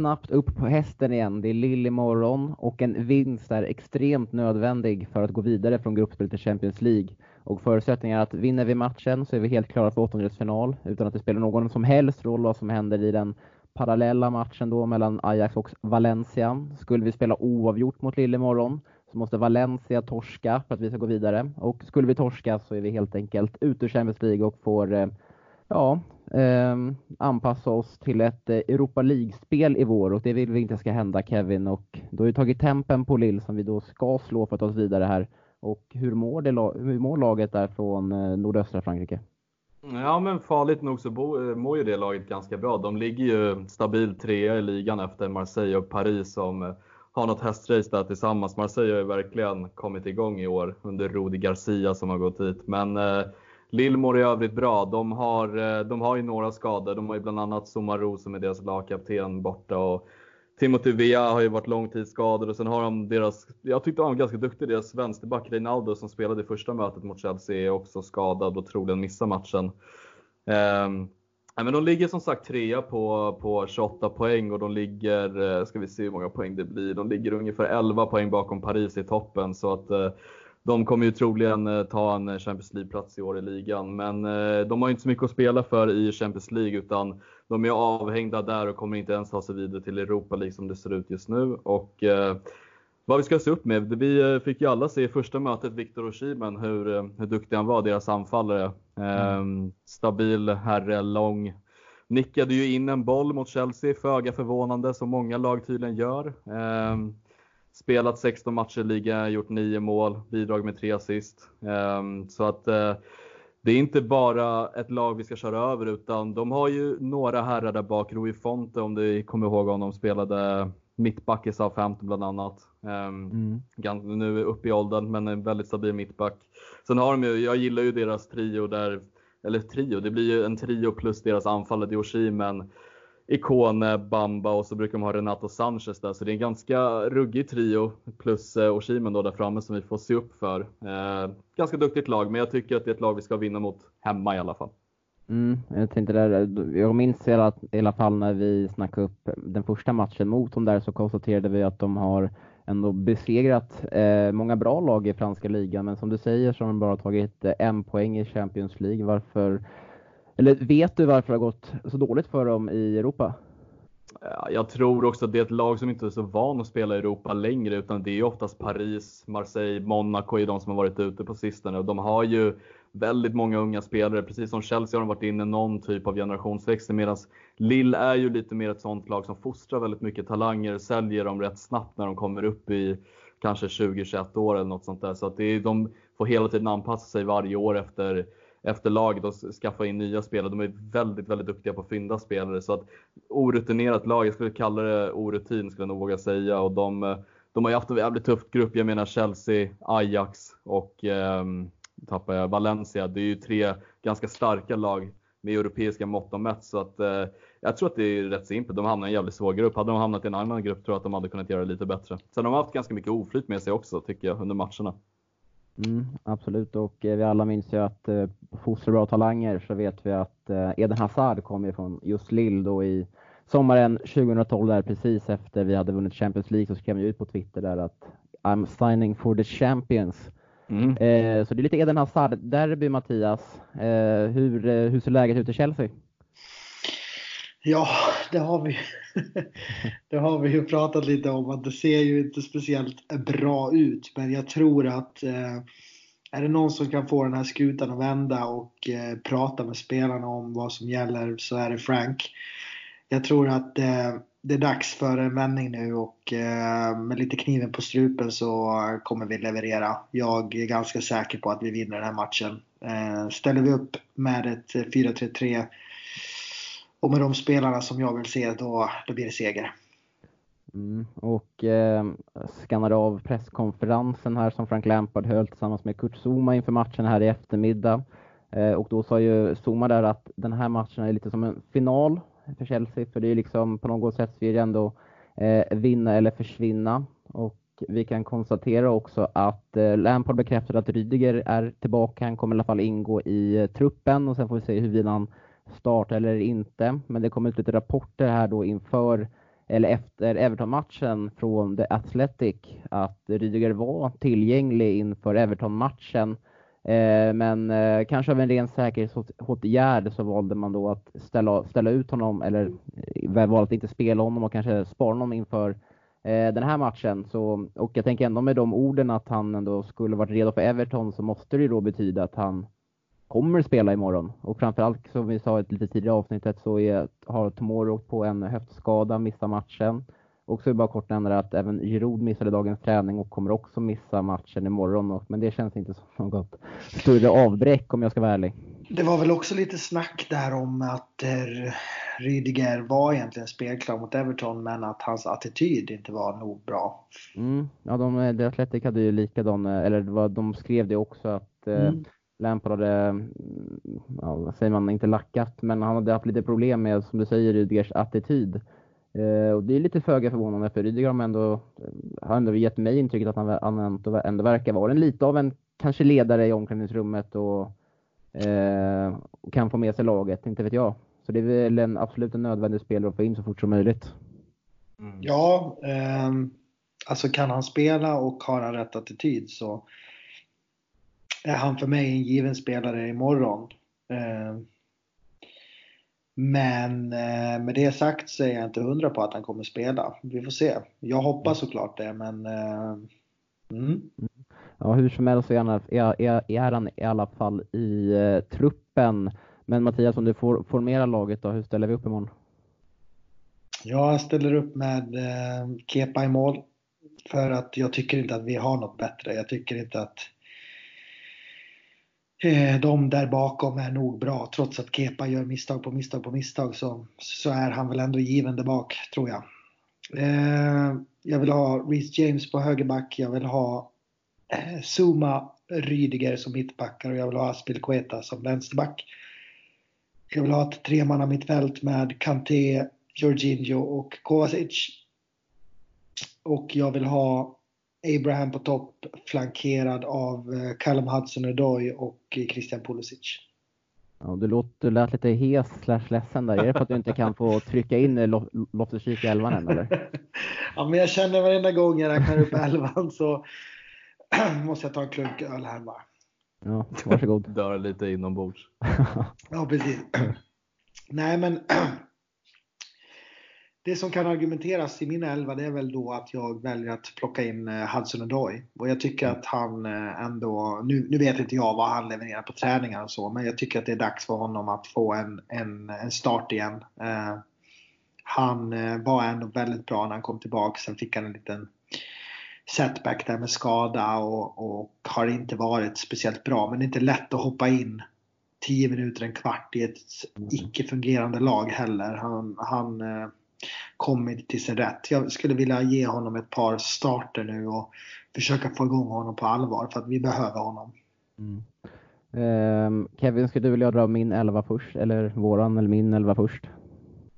Snabbt upp på hästen igen. Det är Lill imorgon och en vinst är extremt nödvändig för att gå vidare från gruppspel till Champions League. Och förutsättningen är att vinner vi matchen så är vi helt klara för åttondelsfinal utan att det spelar någon som helst roll vad som händer i den parallella matchen då mellan Ajax och Valencia. Skulle vi spela oavgjort mot Lille imorgon så måste Valencia torska för att vi ska gå vidare. Och skulle vi torska så är vi helt enkelt ute ur Champions League och får eh, ja, eh, anpassa oss till ett eh, Europa League-spel i vår och det vill vi inte ska hända Kevin och då har ju tagit tempen på Lill som vi då ska slå för att ta oss vidare här. Och hur mår, det, hur mår laget där från eh, nordöstra Frankrike? Ja men farligt nog så eh, mår ju det laget ganska bra. De ligger ju stabilt trea i ligan efter Marseille och Paris som har något hästrace där tillsammans. Marseille har ju verkligen kommit igång i år under Rudi Garcia som har gått hit. Men Lill mår i övrigt bra. De har, eh, de har ju några skador. De har ju bland annat Somaro som är deras lagkapten borta och Timothy Villa har ju varit långtidsskadad och sen har de deras, jag tyckte han var ganska duktig, deras vänsterback Reinaldo som spelade i första mötet mot Chelsea är också skadad och troligen missar matchen. Um, men de ligger som sagt trea på, på 28 poäng och de ligger, eh, ska vi se hur många poäng det blir, de ligger ungefär 11 poäng bakom Paris i toppen så att uh, de kommer ju troligen eh, ta en Champions League-plats i år i ligan. Men eh, de har inte så mycket att spela för i Champions League utan de är avhängda där och kommer inte ens ta sig vidare till Europa League som det ser ut just nu. Och eh, vad vi ska se upp med. Vi fick ju alla se i första mötet Viktor Oshimen hur, hur duktig han var, deras anfallare. Mm. Stabil herre, lång. Nickade ju in en boll mot Chelsea, föga förvånande som många lag tydligen gör. Mm spelat 16 matcher i ligan, gjort 9 mål, bidrag med 3 assist. Eh, så att det är inte bara ett lag vi ska köra över utan de har ju några herrar där bak. Rui Fonte om du kommer ihåg honom spelade mittback i Southampton bland annat. Um, mm. Nu uppe i åldern men en väldigt stabil mittback. Sen har de ju, jag gillar ju deras trio där, eller trio, det blir ju en trio plus deras anfallare Dioshi men Ikone, Bamba och så brukar de ha Renato Sanchez där. Så det är en ganska ruggig trio plus eh, Oshimen då där framme som vi får se upp för. Eh, ganska duktigt lag, men jag tycker att det är ett lag vi ska vinna mot hemma i alla fall. Mm, jag tänkte där, jag minns i alla, i alla fall när vi snackade upp den första matchen mot dem där så konstaterade vi att de har ändå besegrat eh, många bra lag i franska ligan, men som du säger så har de bara tagit eh, en poäng i Champions League. Varför eller vet du varför det har gått så dåligt för dem i Europa? Jag tror också att det är ett lag som inte är så van att spela i Europa längre utan det är oftast Paris, Marseille, Monaco är de som har varit ute på sistone och de har ju väldigt många unga spelare. Precis som Chelsea har de varit inne i någon typ av generationsväxling medan Lille är ju lite mer ett sånt lag som fostrar väldigt mycket talanger, säljer dem rätt snabbt när de kommer upp i kanske 20-21 år eller något sånt där. Så att det är, de får hela tiden anpassa sig varje år efter efter laget och skaffa in nya spelare. De är väldigt, väldigt duktiga på att fynda spelare. Så att orutinerat lag, jag skulle kalla det orutin skulle jag nog våga säga. Och de, eh, de har ju haft en jävligt tuff grupp. Jag menar Chelsea, Ajax och eh, tappar jag, Valencia. Det är ju tre ganska starka lag med europeiska mått och mätt. Så att, eh, jag tror att det är rätt simpelt. De hamnar i en jävligt svår grupp. Hade de hamnat i en annan grupp tror jag att de hade kunnat göra det lite bättre. Sen har de haft ganska mycket oflyt med sig också tycker jag under matcherna. Mm, absolut, och eh, vi alla minns ju att eh, fostra bra talanger så vet vi att eh, Eden Hazard kom från just Lille då i sommaren 2012 där precis efter vi hade vunnit Champions League så skrev han ut på Twitter där att I'm signing for the champions. Mm. Eh, så det är lite Eden Hazard derby Mattias. Eh, hur, eh, hur ser läget ut i Chelsea? Ja, det har vi det har vi ju pratat lite om att det ser ju inte speciellt bra ut. Men jag tror att eh, är det någon som kan få den här skutan att vända och eh, prata med spelarna om vad som gäller så är det Frank. Jag tror att eh, det är dags för en vändning nu och med lite kniven på strupen så kommer vi leverera. Jag är ganska säker på att vi vinner den här matchen. Ställer vi upp med ett 4-3-3 och med de spelarna som jag vill se, då, då blir det seger. Mm, och eh, skannade av presskonferensen här som Frank Lampard höll tillsammans med Kurt Zuma inför matchen här i eftermiddag. Eh, och då sa ju Zuma där att den här matchen är lite som en final för Chelsea, för det är liksom på något sätt så är det ändå eh, vinna eller försvinna. Och vi kan konstatera också att eh, Lampard bekräftade att Rydiger är tillbaka. Han kommer i alla fall ingå i eh, truppen och sen får vi se huruvida han starta eller inte. Men det kom ut lite rapporter här då inför eller efter Everton-matchen från The Athletic att Rydiger var tillgänglig inför Everton-matchen. Eh, men eh, kanske av en ren säkerhetsåtgärd så valde man då att ställa, ställa ut honom eller eh, valde att inte spela honom och kanske spara honom inför eh, den här matchen. Så, och jag tänker ändå med de orden att han ändå skulle varit redo för Everton så måste det ju då betyda att han kommer spela imorgon. Och framförallt som vi sa i ett lite tidigare avsnittet så är, har Tomori åkt på en höftskada, missar matchen. Och så är det bara kort nämna att även Giroud missade dagens träning och kommer också missa matchen imorgon. Men det känns inte som något större avbräck om jag ska vara ärlig. Det var väl också lite snack där om att eh, Rydiger var egentligen spelklar mot Everton men att hans attityd inte var nog bra. Mm, ja, de, de Athletic hade ju likadan, eller de skrev det också att eh, mm Lampard hade, mm, ja, vad säger man, inte lackat, men han hade haft lite problem med, som du säger, Rydgers attityd. Eh, och det är lite föga förvånande för Rydiger har ändå, eh, har ändå gett mig intrycket att han, han ändå verkar vara en lite av en, kanske ledare i omklädningsrummet och, eh, och kan få med sig laget, inte vet jag. Så det är väl en absolut en nödvändig spelare att få in så fort som möjligt. Mm. Ja, eh, alltså kan han spela och har han rätt attityd så är han för mig en given spelare imorgon. Eh, men eh, med det sagt så är jag inte hundra på att han kommer spela. Vi får se. Jag hoppas såklart det, men... Eh, mm. Ja, hur som helst så är, han i alla fall i truppen. Men Mattias, om du får formera laget då, hur ställer vi upp imorgon? Jag ställer upp med Kepa i mål. För att jag tycker inte att vi har något bättre. Jag tycker inte att Eh, de där bakom är nog bra. Trots att Kepa gör misstag på misstag på misstag så, så är han väl ändå given där bak, tror jag. Eh, jag vill ha Reece James på högerback. Jag vill ha eh, Zuma Rydiger som mittbackar och jag vill ha Aspelkueta som vänsterback. Jag vill ha ett tremanna mittfält med Kanté, Jorginho och Kovacic. Och jag vill ha Abraham på topp flankerad av eh, Callum Hudson-Odoi och Christian Pulisic. Ja, du, låt, du lät lite hes slash ledsen där. Är det för att du inte kan få trycka in Loftus-Cheek i elvan än eller? ja, men jag känner varenda gång jag räknar upp elvan så måste jag ta en klunk öl här bara. Ja, varsågod. Dör lite inombords. ja, precis. Nej, men det som kan argumenteras i min elva det är väl då att jag väljer att plocka in eh, Hudson Odoi. Och jag tycker att han eh, ändå, nu, nu vet inte jag vad han levererar på träningar och så, men jag tycker att det är dags för honom att få en, en, en start igen. Eh, han eh, var ändå väldigt bra när han kom tillbaka, sen fick han en liten setback där med skada och, och har inte varit speciellt bra. Men det är inte lätt att hoppa in 10 minuter, en kvart i ett icke-fungerande lag heller. Han, han eh, kommit till sin rätt. Jag skulle vilja ge honom ett par starter nu och försöka få igång honom på allvar för att vi behöver honom. Mm. Um, Kevin, skulle du vilja dra min elva först eller våran eller min elva först?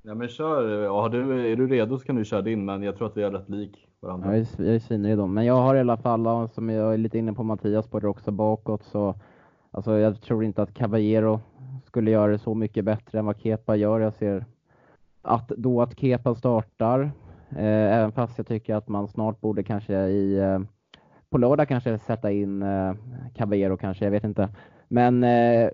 Ja men kör, ja, du, är du redo så kan du köra din men jag tror att vi är rätt lik varandra. Ja, jag är svinredo. Men jag har i alla fall, som jag är lite inne på Mattias på det också bakåt, så alltså, jag tror inte att Caballero skulle göra det så mycket bättre än vad Kepa gör. Jag ser att då att Kepa startar, eh, även fast jag tycker att man snart borde kanske i eh, på lördag kanske sätta in eh, Caballero kanske, jag vet inte. Men eh,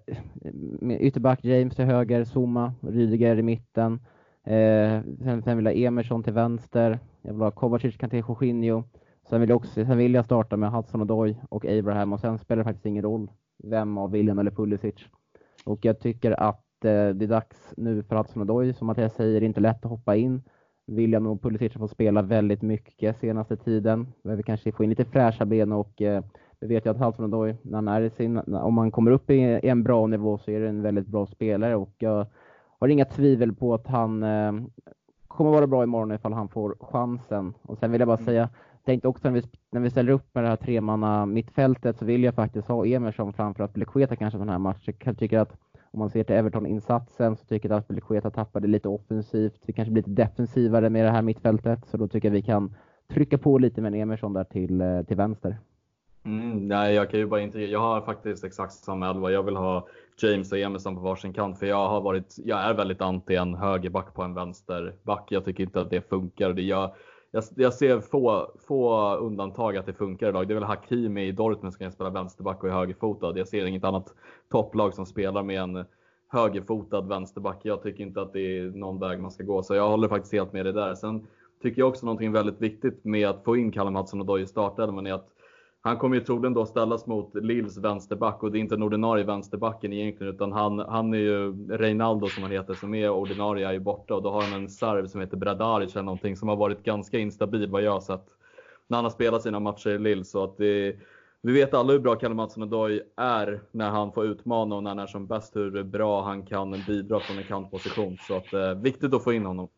ytterback James till höger, Zuma, Rydiger i mitten. Eh, sen, sen vill jag ha Emerson till vänster. Jag vill ha Kovacic, Kanté, Jorginho. Sen vill, jag också, sen vill jag starta med Hudson Odoi och Abraham och sen spelar det faktiskt ingen roll vem av William eller Pulisic. Och jag tycker att eh, det är dags nu för Hudson Odoi. Som Mattias säger, inte lätt att hoppa in. William och Pulisic har fått spela väldigt mycket senaste tiden. Behöver kanske få in lite fräscha ben och eh, vi vet ju att Hudson Odoi, när han är i sin, om han kommer upp i en bra nivå så är det en väldigt bra spelare och jag har inga tvivel på att han eh, kommer vara bra imorgon ifall han får chansen. Och sen vill jag bara mm. säga, tänkte också när vi, när vi ställer upp med det här tremanna mittfältet så vill jag faktiskt ha Emerson framför Aspelekueta kanske den här matchen. Jag tycker att om man ser till Everton-insatsen så tycker jag att Aspelekueta tappade lite offensivt. Vi kanske blir lite defensivare med det här mittfältet, så då tycker jag vi kan trycka på lite med en Emerson där till, eh, till vänster. Mm, nej, jag kan ju bara inte. Jag har faktiskt exakt samma elva. Jag vill ha James och Emerson på varsin kant för jag har varit. Jag är väldigt anti en högerback på en vänsterback. Jag tycker inte att det funkar. Det gör, jag, jag ser få, få undantag att det funkar idag. Det är väl Hakimi i Dortmund som kan spela vänsterback och är högerfotad. Jag ser inget annat topplag som spelar med en högerfotad vänsterback. Jag tycker inte att det är någon väg man ska gå, så jag håller faktiskt helt med dig där. Sen tycker jag också någonting väldigt viktigt med att få in Kalle Mattsson och Doje i startelvan är att han kommer ju troligen då ställas mot Lills vänsterback och det är inte den ordinarie vänsterbacken egentligen utan han, han är ju Reinaldo som han heter som är ordinarie är ju borta och då har han en serv som heter Bradaric eller någonting som har varit ganska instabil vad jag har sett när han har spelat sina matcher i Lill så att det vi vet alla hur bra Kalle Mattsson Odoi är när han får utmana och när han är som bäst hur bra han kan bidra från en kantposition. Så att, eh, viktigt att få in honom.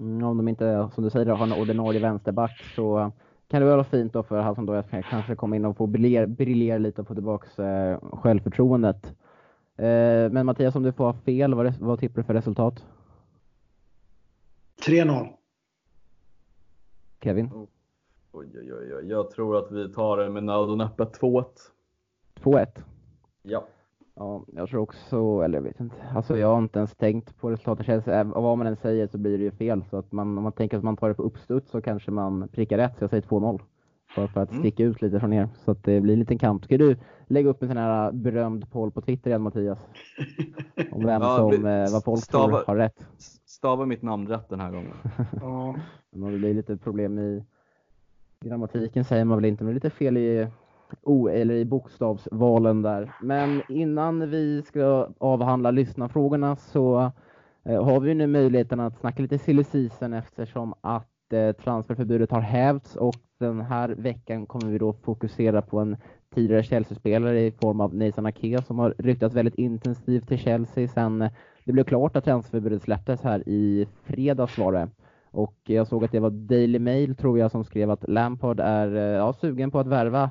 Mm, om de inte, som du säger, har en ordinarie vänsterback så kan det vara fint då för han som då kanske kommer in och får briljera, briljera lite och få tillbaka eh, självförtroendet. Eh, men Mattias, om du får ha fel, vad, vad tippar du för resultat? 3-0. Kevin? Oj, oj, oj, Jag tror att vi tar det med nöd och näppe 2-1. 2-1? Ja. Ja, jag tror också, eller jag vet inte. Alltså jag har inte ens tänkt på resultatet. Känns, vad man än säger så blir det ju fel. Så att man, om man tänker att man tar det på uppstuds så kanske man prickar rätt. Så jag säger 2-0. För, för att mm. sticka ut lite från er. Så att det blir en liten kamp. Ska du lägga upp en sån här berömd poll på Twitter igen Mattias? Om vem ja, som, eh, vad folk stava, tror har rätt. Stava mitt namn rätt den här gången. ja. det blir lite problem i grammatiken säger man väl inte, men lite fel i o, eller i bokstavsvalen där. Men innan vi ska avhandla lyssnarfrågorna så eh, har vi nu möjligheten att snacka lite silly season eftersom att eh, transferförbudet har hävts och den här veckan kommer vi då fokusera på en tidigare Chelsea-spelare i form av Nathan Ake som har ryktats väldigt intensivt till Chelsea sen det blev klart att transferförbudet släpptes här i fredags var det. Och jag såg att det var Daily Mail tror jag som skrev att Lampard är eh, ja, sugen på att värva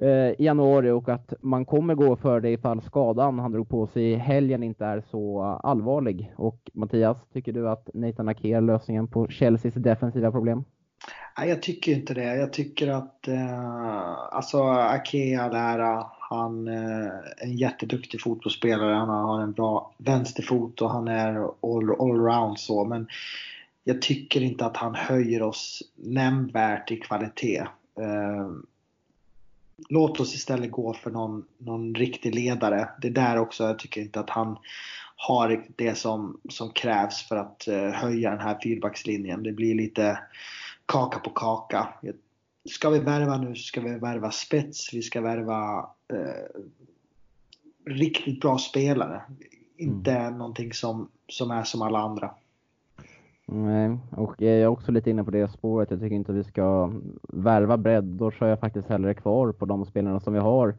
Eh, i januari och att man kommer gå för det ifall skadan han drog på sig i helgen inte är så allvarlig. Och Mattias, tycker du att Nathan Ake är lösningen på Chelseas defensiva problem? Nej, jag tycker inte det. Jag tycker att eh, alltså Ake all han eh, är en jätteduktig fotbollsspelare. Han har en bra vänsterfot och han är all, allround så. Men jag tycker inte att han höjer oss nämnvärt i kvalitet. Eh, låt oss istället gå för någon, någon riktig ledare. Det är där också jag tycker inte att han har det som, som krävs för att eh, höja den här fyrbackslinjen. Det blir lite kaka på kaka. Ska vi värva nu så ska vi värva spets, vi ska värva eh, riktigt bra spelare. Inte mm. någonting som, som är som alla andra. Nej, och jag är också lite inne på det spåret. Jag tycker inte vi ska värva bredd. Då kör jag faktiskt hellre kvar på de spelarna som vi har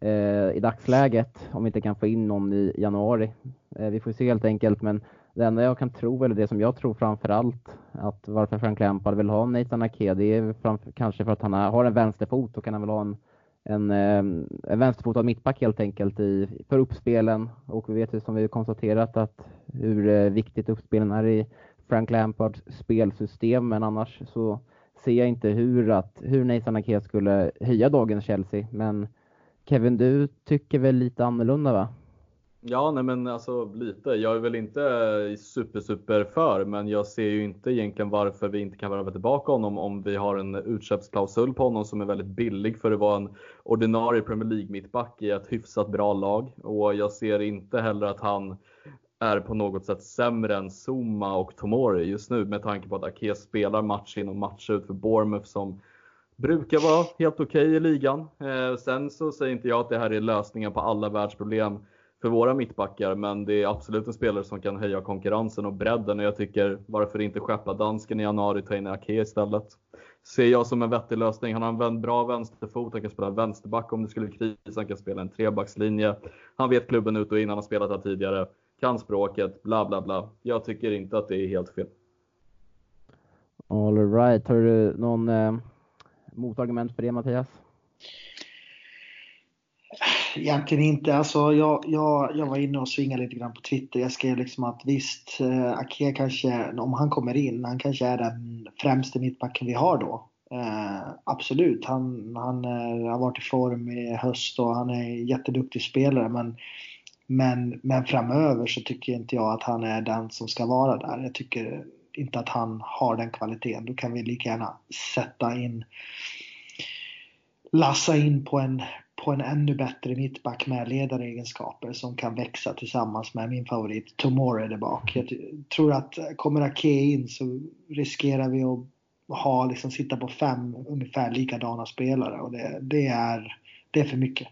eh, i dagsläget. Om vi inte kan få in någon i januari. Eh, vi får se helt enkelt. Men det enda jag kan tro, eller det som jag tror framför allt, att varför Frank Lampard vill ha Nathan Ake, det är framför, kanske för att han har en vänsterfot Då kan han väl ha en, en, eh, en vänsterfotad mittback helt enkelt i, för uppspelen. Och vi vet ju som vi konstaterat att hur eh, viktigt uppspelen är i Frank Lampards spelsystem, men annars så ser jag inte hur, att, hur Nathan Ake skulle höja dagens Chelsea. Men Kevin, du tycker väl lite annorlunda va? Ja, nej men alltså lite. Jag är väl inte super, super för, men jag ser ju inte egentligen varför vi inte kan värva tillbaka honom om vi har en utköpsklausul på honom som är väldigt billig för att vara en ordinarie Premier League mittback i ett hyfsat bra lag. Och jag ser inte heller att han är på något sätt sämre än Zuma och Tomori just nu med tanke på att Ake spelar match in och match ut för Bournemouth som brukar vara helt okej okay i ligan. Eh, sen så säger inte jag att det här är lösningen på alla världsproblem för våra mittbackar, men det är absolut en spelare som kan höja konkurrensen och bredden och jag tycker varför inte skeppa dansken i januari och ta in Ake istället. Ser jag som en vettig lösning. Han har en bra vänsterfot, han kan spela vänsterback om det skulle krisa, han kan spela en trebackslinje. Han vet klubben ut och in, han har spelat här tidigare kan språket, bla bla bla. Jag tycker inte att det är helt fel. All right. Har du någon eh, motargument för det Mattias? Egentligen inte. Alltså, jag, jag, jag var inne och svingade lite grann på Twitter. Jag skrev liksom att visst, eh, Ake kanske, om han kommer in, han kanske är den främste mittbacken vi har då. Eh, absolut, han, han är, har varit i form i höst och han är en jätteduktig spelare. Men men, men framöver så tycker inte jag att han är den som ska vara där. Jag tycker inte att han har den kvaliteten. Då kan vi lika gärna sätta in lassa in på en, på en ännu bättre mittback med ledaregenskaper som kan växa tillsammans med min favorit Tomore där bak. Jag tror att kommer Ake in så riskerar vi att ha, liksom, sitta på fem ungefär likadana spelare och det, det, är, det är för mycket.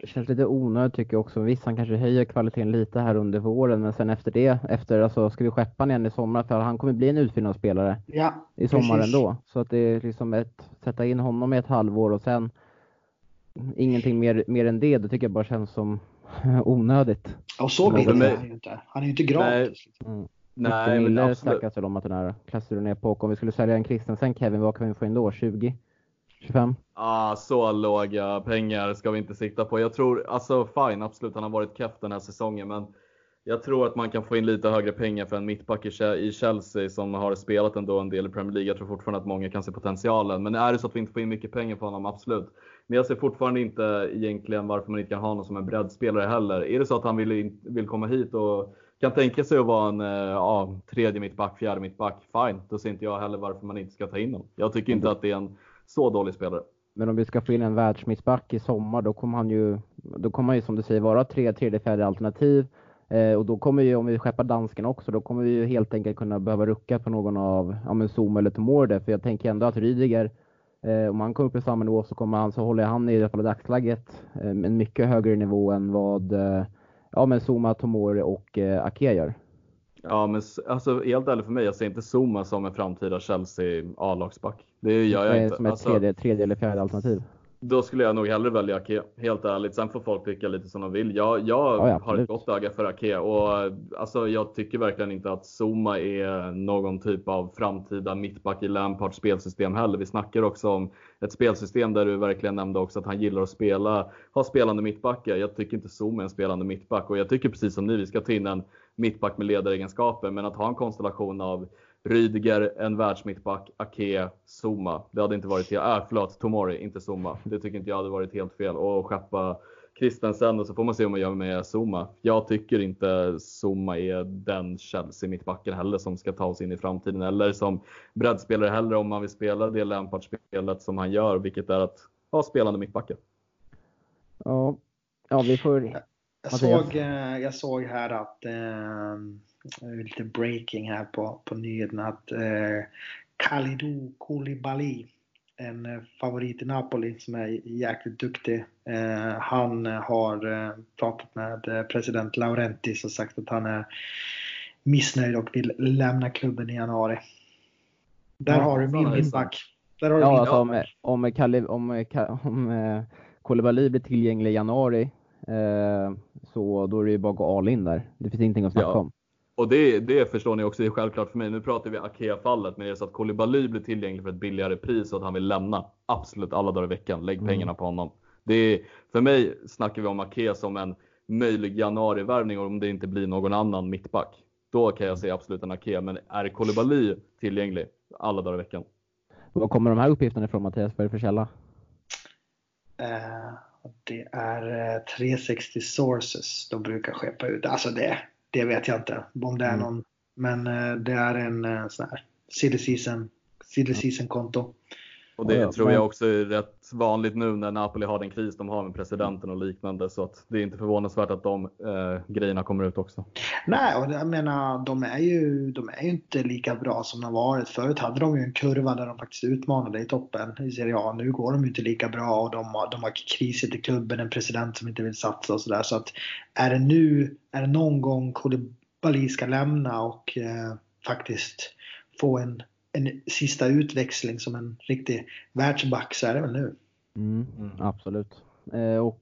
Det känns lite onödigt tycker jag också. Visst, han kanske höjer kvaliteten lite här under våren, men sen efter det, efter, alltså, ska vi skeppa honom igen i sommar? För han kommer bli en utfyllnadsspelare ja, i sommar precis. ändå. Så att det är liksom ett, sätta in honom i ett halvår och sen ingenting mer, mer än det, det tycker jag bara känns som onödigt. Och så är han ju inte. Han är ju inte gratis. Mm. Nej, men Mille snackas väl om att den här klassar ner på. Om vi skulle sälja en Kristensen, Kevin, vad kan vi få in då? 20? 25? Ah, så låga pengar ska vi inte sikta på. Jag tror, alltså fine, absolut, han har varit keff den här säsongen, men jag tror att man kan få in lite högre pengar för en mittback i Chelsea som har spelat ändå en del i Premier League. Jag tror fortfarande att många kan se potentialen. Men är det så att vi inte får in mycket pengar på honom, absolut. Men jag ser fortfarande inte egentligen varför man inte kan ha honom som en breddspelare heller. Är det så att han vill, vill komma hit och kan tänka sig att vara en eh, ja, tredje mittback, fjärde mittback, fine. Då ser inte jag heller varför man inte ska ta in honom. Jag tycker inte att det är en så dålig spelare. Men om vi ska få in en världsmittback i sommar, då kommer han ju, då kommer han ju som du säger vara tre, tredje, fjärde alternativ. Eh, och då kommer ju, om vi skeppar dansken också, då kommer vi ju helt enkelt kunna behöva rucka på någon av, ja men Zoom eller Tomorde. För jag tänker ändå att Rydiger, eh, om han kommer upp i samma nivå så kommer han, så håller han i alla fall i dagsläget eh, en mycket högre nivå än vad, eh, ja men Zuma, Tomore och eh, Ake gör. Ja, men alltså helt ärligt för mig, jag ser inte Zuma som en framtida Chelsea A-lagsback. Det gör jag inte. Som ett alltså, tredje, tredje eller fjärde alternativ. Då skulle jag nog hellre välja Ake, helt ärligt. Sen får folk tycka lite som de vill. Jag, jag ja, ja, har ett gott öga för Ake och alltså, jag tycker verkligen inte att Zuma är någon typ av framtida mittback i Lampards spelsystem heller. Vi snackar också om ett spelsystem där du verkligen nämnde också att han gillar att spela, ha spelande mittbackar. Jag tycker inte Zuma är en spelande mittback och jag tycker precis som ni, vi ska ta in en mittback med ledaregenskaper. Men att ha en konstellation av Rydiger, en världsmittback, Ake, Zuma. Det hade inte varit, äh, förlåt, Tomori, inte Zuma. Det tycker inte jag hade varit helt fel. Och skeppa Christensen och så får man se om man gör med Zuma. Jag tycker inte Zuma är den Chelsea mittbacken heller som ska ta oss in i framtiden. Eller som breddspelare heller om man vill spela det Lampard-spelet som han gör, vilket är att ha spelande mittbackar. Ja, ja vi får... Jag såg, eh, jag såg här att eh lite breaking här på, på nyheterna att eh, Kalidou Koulibaly, en favorit i Napoli som är jäkligt duktig. Eh, han har eh, pratat med eh, president Laurentis och sagt att han är missnöjd och vill lämna klubben i januari. Där ja, har du min mittback. Där har du ja, min alltså om, om, Kalle, om, om, om Koulibaly blir tillgänglig i januari så då är det ju bara att gå all in där. Det finns ingenting att snacka ja. om. Och det, det förstår ni också, det är självklart för mig. Nu pratar vi Akea-fallet, men det är så att Koulibaly blir tillgänglig för ett billigare pris och att han vill lämna absolut alla dagar i veckan. Lägg mm. pengarna på honom. Det är, för mig snackar vi om Akea som en möjlig januarivärvning om det inte blir någon annan mittback. Då kan jag säga absolut en Akea, men är Koulibaly tillgänglig alla dagar i veckan? Var kommer de här uppgifterna ifrån Mattias? Vad är det för källa? Uh, det är 360 sources de brukar skeppa ut. Alltså det, det vet jag inte om det är mm. någon. Men eh, det är en eh, sån här silly season, silly season konto. Och det tror jag också är rätt vanligt nu när Napoli har den kris de har med presidenten och liknande. Så att det är inte förvånansvärt att de eh, grejerna kommer ut också. Nej, och jag menar de är, ju, de är ju inte lika bra som de har varit. Förut hade de ju en kurva där de faktiskt utmanade i toppen i Serie A. Nu går de ju inte lika bra och de har, de har kriser i klubben, en president som inte vill satsa och sådär. Så att är det nu, är det någon gång Koulibaly ska lämna och eh, faktiskt få en en sista utväxling som en riktig världsback så är det väl nu. Mm, mm. Absolut. Eh, och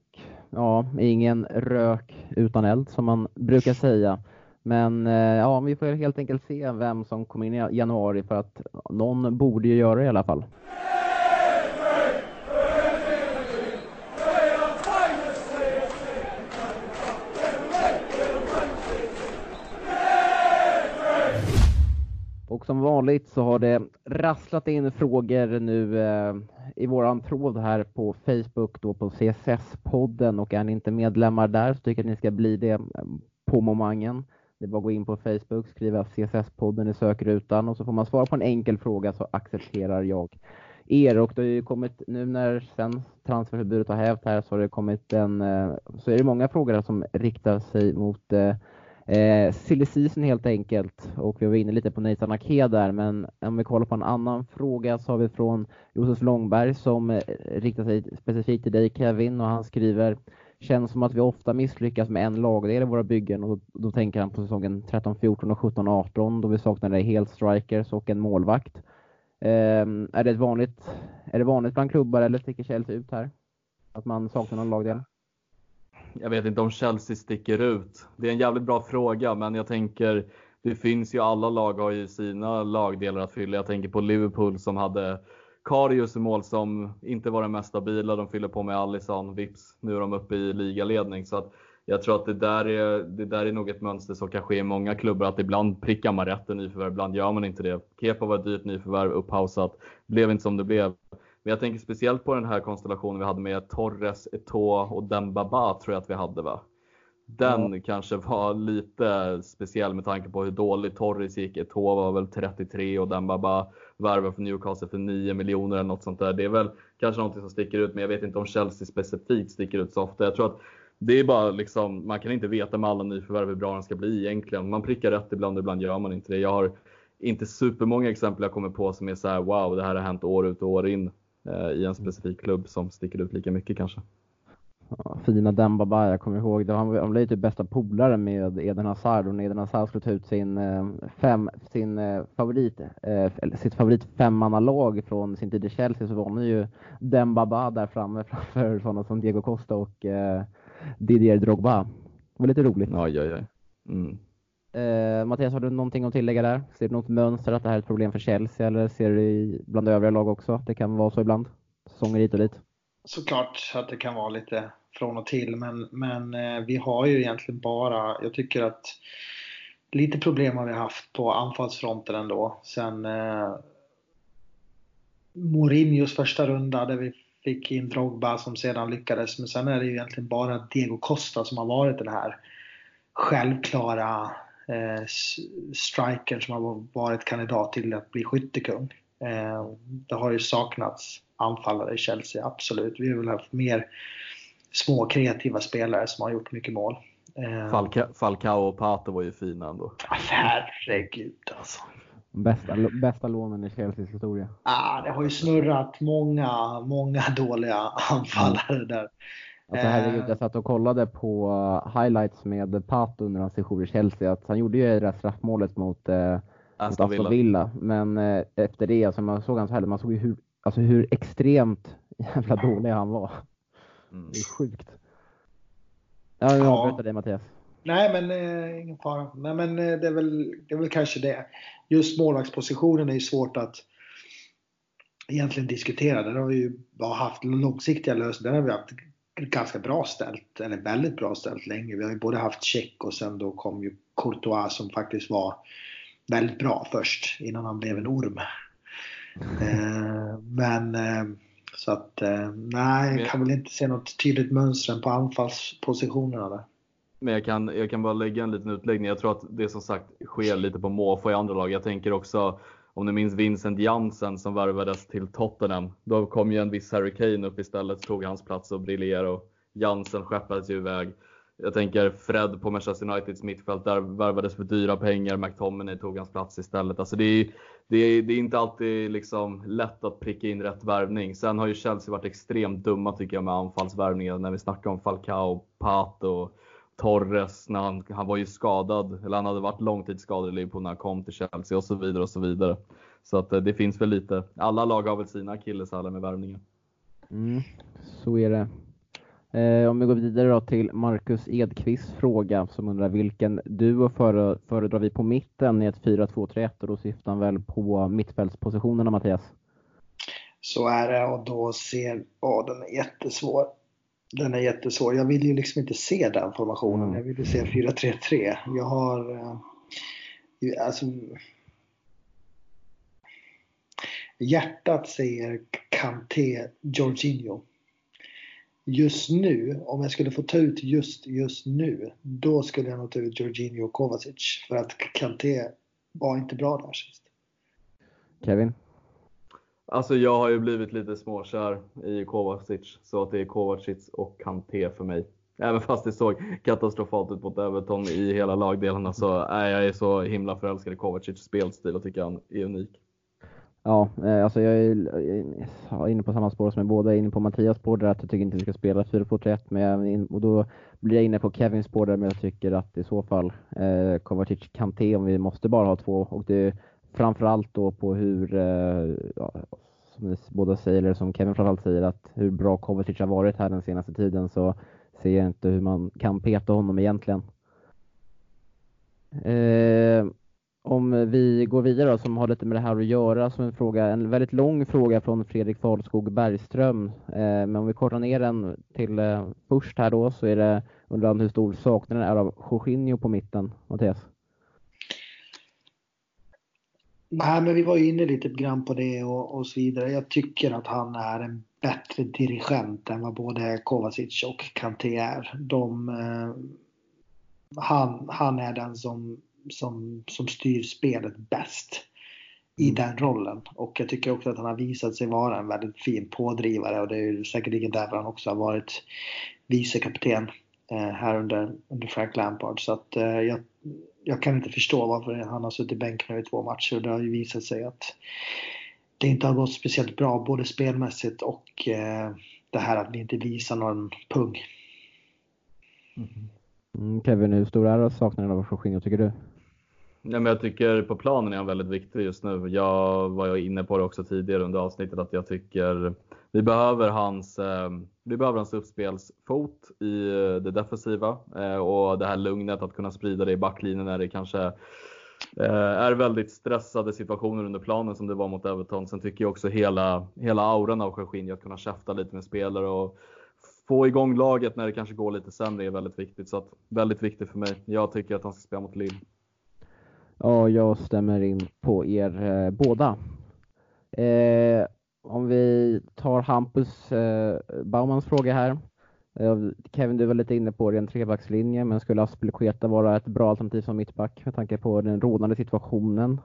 ja, ingen rök utan eld som man brukar säga. Men eh, ja, vi får helt enkelt se vem som kommer in i januari för att någon borde ju göra det i alla fall. Och som vanligt så har det rasslat in frågor nu eh, i våran tråd här på Facebook då på CSS-podden och är ni inte medlemmar där så tycker jag att ni ska bli det eh, på momangen. Det är bara att gå in på Facebook, skriva CSS-podden i sökrutan och så får man svara på en enkel fråga så accepterar jag er. Och det har ju kommit, nu när sen transferförbudet har hävt här så har det kommit en, eh, så är det många frågor som riktar sig mot eh, eh, silly season helt enkelt och vi var inne lite på Nathan Ake där men om vi kollar på en annan fråga så har vi från Josef Långberg som eh, riktar sig specifikt till dig Kevin och han skriver Känns som att vi ofta misslyckas med en lagdel i våra byggen och då, då tänker han på säsongen 13, 14 och 17, 18 då vi saknade helt strikers och en målvakt. Eh, är, det ett vanligt, är det vanligt bland klubbar eller sticker Chelsea ut här? Att man saknar någon lagdel? Jag vet inte om Chelsea sticker ut. Det är en jävligt bra fråga, men jag tänker det finns ju alla lag har ju sina lagdelar att fylla. Jag tänker på Liverpool som hade Karius i mål som inte var den mest stabila. De fyller på med Alisson, vips, nu är de uppe i ligaledning. Så att jag tror att det där, är, det där är nog ett mönster som kan ske i många klubbar. Att ibland prickar man rätt i nyförvärv, ibland gör man inte det. Kepa var ett dyrt nyförvärv, upphausat. Blev inte som det blev. Men jag tänker speciellt på den här konstellationen vi hade med Torres, Eto'o och Dembaba tror jag att vi hade va? Den ja. kanske var lite speciell med tanke på hur dåligt Torres gick. Eto'o var väl 33 och Dembaba värvade för Newcastle för 9 miljoner eller något sånt där. Det är väl kanske någonting som sticker ut, men jag vet inte om Chelsea specifikt sticker ut så ofta. Jag tror att det är bara liksom, man kan inte veta med alla nyförvärv hur bra den ska bli egentligen. Man prickar rätt ibland ibland gör man inte det. Jag har inte supermånga exempel jag kommer på som är så här, wow, det här har hänt år ut och år in i en specifik klubb som sticker ut lika mycket kanske. Ja, fina Dembaba, jag kommer ihåg det. Han, han blev typ bästa polare med Eden Hazard och när Eden Hazard skulle ta ut sin, eh, fem, sin eh, favorit, eller sitt favorit femmannalag från sin tid i Chelsea så var han ju Dembaba där framme framför sådana som Diego Costa och Didier Drogba. Det var lite roligt. Oj, oj, oj. Mm. Eh, Mattias, har du någonting att tillägga där? Ser du något mönster att det här är ett problem för Chelsea eller ser du bland övriga lag också? Det kan vara så ibland? Säsonger hit och dit? Såklart att det kan vara lite från och till, men, men eh, vi har ju egentligen bara, jag tycker att lite problem har vi haft på anfallsfronten ändå. Sen eh, Mourinhos första runda där vi fick in Drogba som sedan lyckades. Men sen är det ju egentligen bara Diego Costa som har varit den här självklara eh, striker som har varit kandidat till att bli skyttekung. Eh, det har ju saknats anfallare i Chelsea, absolut. Vi har väl haft mer små kreativa spelare som har gjort mycket mål. Eh, Falca, Falcao och Pato var ju fina ändå. Herregud alltså. Bästa, bästa lånen i Chelseas historia. Ah, det har ju snurrat många, många dåliga anfallare där. Alltså herregud, jag satt och kollade på highlights med Pato under hans sejour i Chelsea. Att han gjorde ju det där straffmålet mot, eh, Aston, Villa. Villa. Men eh, efter det, alltså, man såg hans highlights, man såg ju hur, alltså, hur extremt jävla dålig han var. Mm. Det är sjukt. Ja, jag avbryter dig Mattias. Nej, men eh, ingen fara. Nej, men eh, det, är väl, det är väl kanske det. Just målvaktspositionen är ju svårt att egentligen diskutera. Där har vi ju bara haft långsiktiga lösningar. Där har vi haft ganska bra ställt, eller väldigt bra ställt länge. Vi har ju både haft Check och sen då kom ju Courtois som faktiskt var väldigt bra först innan han blev en orm. Eh, men eh, så att eh, nej, jag kan väl inte se något tydligt mönster på anfallspositionerna där. Men jag kan, jag kan bara lägga en liten utläggning. Jag tror att det som sagt sker lite på måfå i andra lag. Jag tänker också om ni minns Vincent Jansen som värvades till Tottenham. Då kom ju en viss Harry Kane upp istället, tog hans plats och briljerade och Jansen skeppades ju iväg. Jag tänker Fred på Manchester Uniteds mittfält, där värvades för dyra pengar. McTominay tog hans plats istället. Alltså det, är, det, är, det är inte alltid liksom lätt att pricka in rätt värvning. Sen har ju Chelsea varit extremt dumma tycker jag med anfallsvärvningar när vi snackar om Falcao, Pato Torres när han, han var ju skadad, eller han hade varit långtidsskadad i Liverpool när han kom till Chelsea och så vidare och så vidare. Så att eh, det finns väl lite, alla lag har väl sina akilleshälar med värvningen. Mm, så är det. Eh, om vi går vidare då till Marcus Edqvists fråga som undrar vilken duo före, föredrar vi på mitten i ett 4-2-3-1 och då syftar han väl på mittfältspositionerna Mattias? Så är det och då ser, åh den är jättesvår. Den är jättesvår. Jag vill ju liksom inte se den formationen. Mm. Jag vill ju se 4-3-3. Jag har... Eh, alltså, hjärtat säger Kanté, Jorginho. Just nu, om jag skulle få ta ut just, just nu, då skulle jag nog ta ut Jorginho och Kovacic. För att Kanté var inte bra där sist. Kevin? Alltså jag har ju blivit lite småkär i Kovacic, så att det är Kovacic och Kanté för mig. Även fast det såg katastrofalt ut mot Everton i hela lagdelarna så är jag så himla förälskad i Kovacics spelstil och tycker han är unik. Ja, eh, alltså jag är inne på samma spår som jag båda är inne på Mattias spår där att jag tycker inte vi ska spela 4-2-3-1 men och då blir jag inne på Kevins spår där men jag tycker att i så fall eh, Kovacic Kanté om vi måste bara ha två och det framförallt då på hur, eh, ja, som ni båda säger, eller som Kevin framförallt säger, att hur bra Kovacic har varit här den senaste tiden så ser jag inte hur man kan peta honom egentligen. Eh, om vi går vidare då, som har lite med det här att göra, som en fråga, en väldigt lång fråga från Fredrik Falskog Bergström. Eh, men om vi kortar ner den till eh, först här då, så är det, undrar han hur stor saknaden är av Jorginho på mitten, Mattias? Nej, men vi var ju inne lite grann på det och, och så vidare. Jag tycker att han är en bättre dirigent än vad både Kovacic och Kanté är. De, eh, han, han är den som, som, som styr spelet bäst i mm. den rollen. Och jag tycker också att han har visat sig vara en väldigt fin pådrivare och det är säkerligen därför han också har varit vicekapten eh, här under, under Frank Lampard. Så att eh, jag, jag kan inte förstå varför han har suttit bänk nu i två matcher. Det har ju visat sig att det inte har gått speciellt bra både spelmässigt och eh, det här att vi inte visar någon pung. Mm, mm Kevin, hur stor är saknaden av Jorginho tycker du? Ja, men jag tycker på planen är han väldigt viktig just nu. Jag var jag inne på det också tidigare under avsnittet att jag tycker vi behöver hans, eh, vi behöver hans uppspelsfot i eh, det defensiva eh, och det här lugnet att kunna sprida det i backlinjen när det kanske eh, är väldigt stressade situationer under planen som det var mot Everton. Sen tycker jag också hela, hela auran av Jorginho, att kunna käfta lite med spelare och få igång laget när det kanske går lite sämre är väldigt viktigt. Så att, väldigt viktigt för mig. Jag tycker att han ska spela mot Lille. Ja, jag stämmer in på er eh, båda. Eh, om vi tar Hampus eh, Baumans fråga här. Eh, Kevin, du var lite inne på en trebackslinje, men skulle Aspelekueta vara ett bra alternativ som mittback med tanke på den rådande situationen?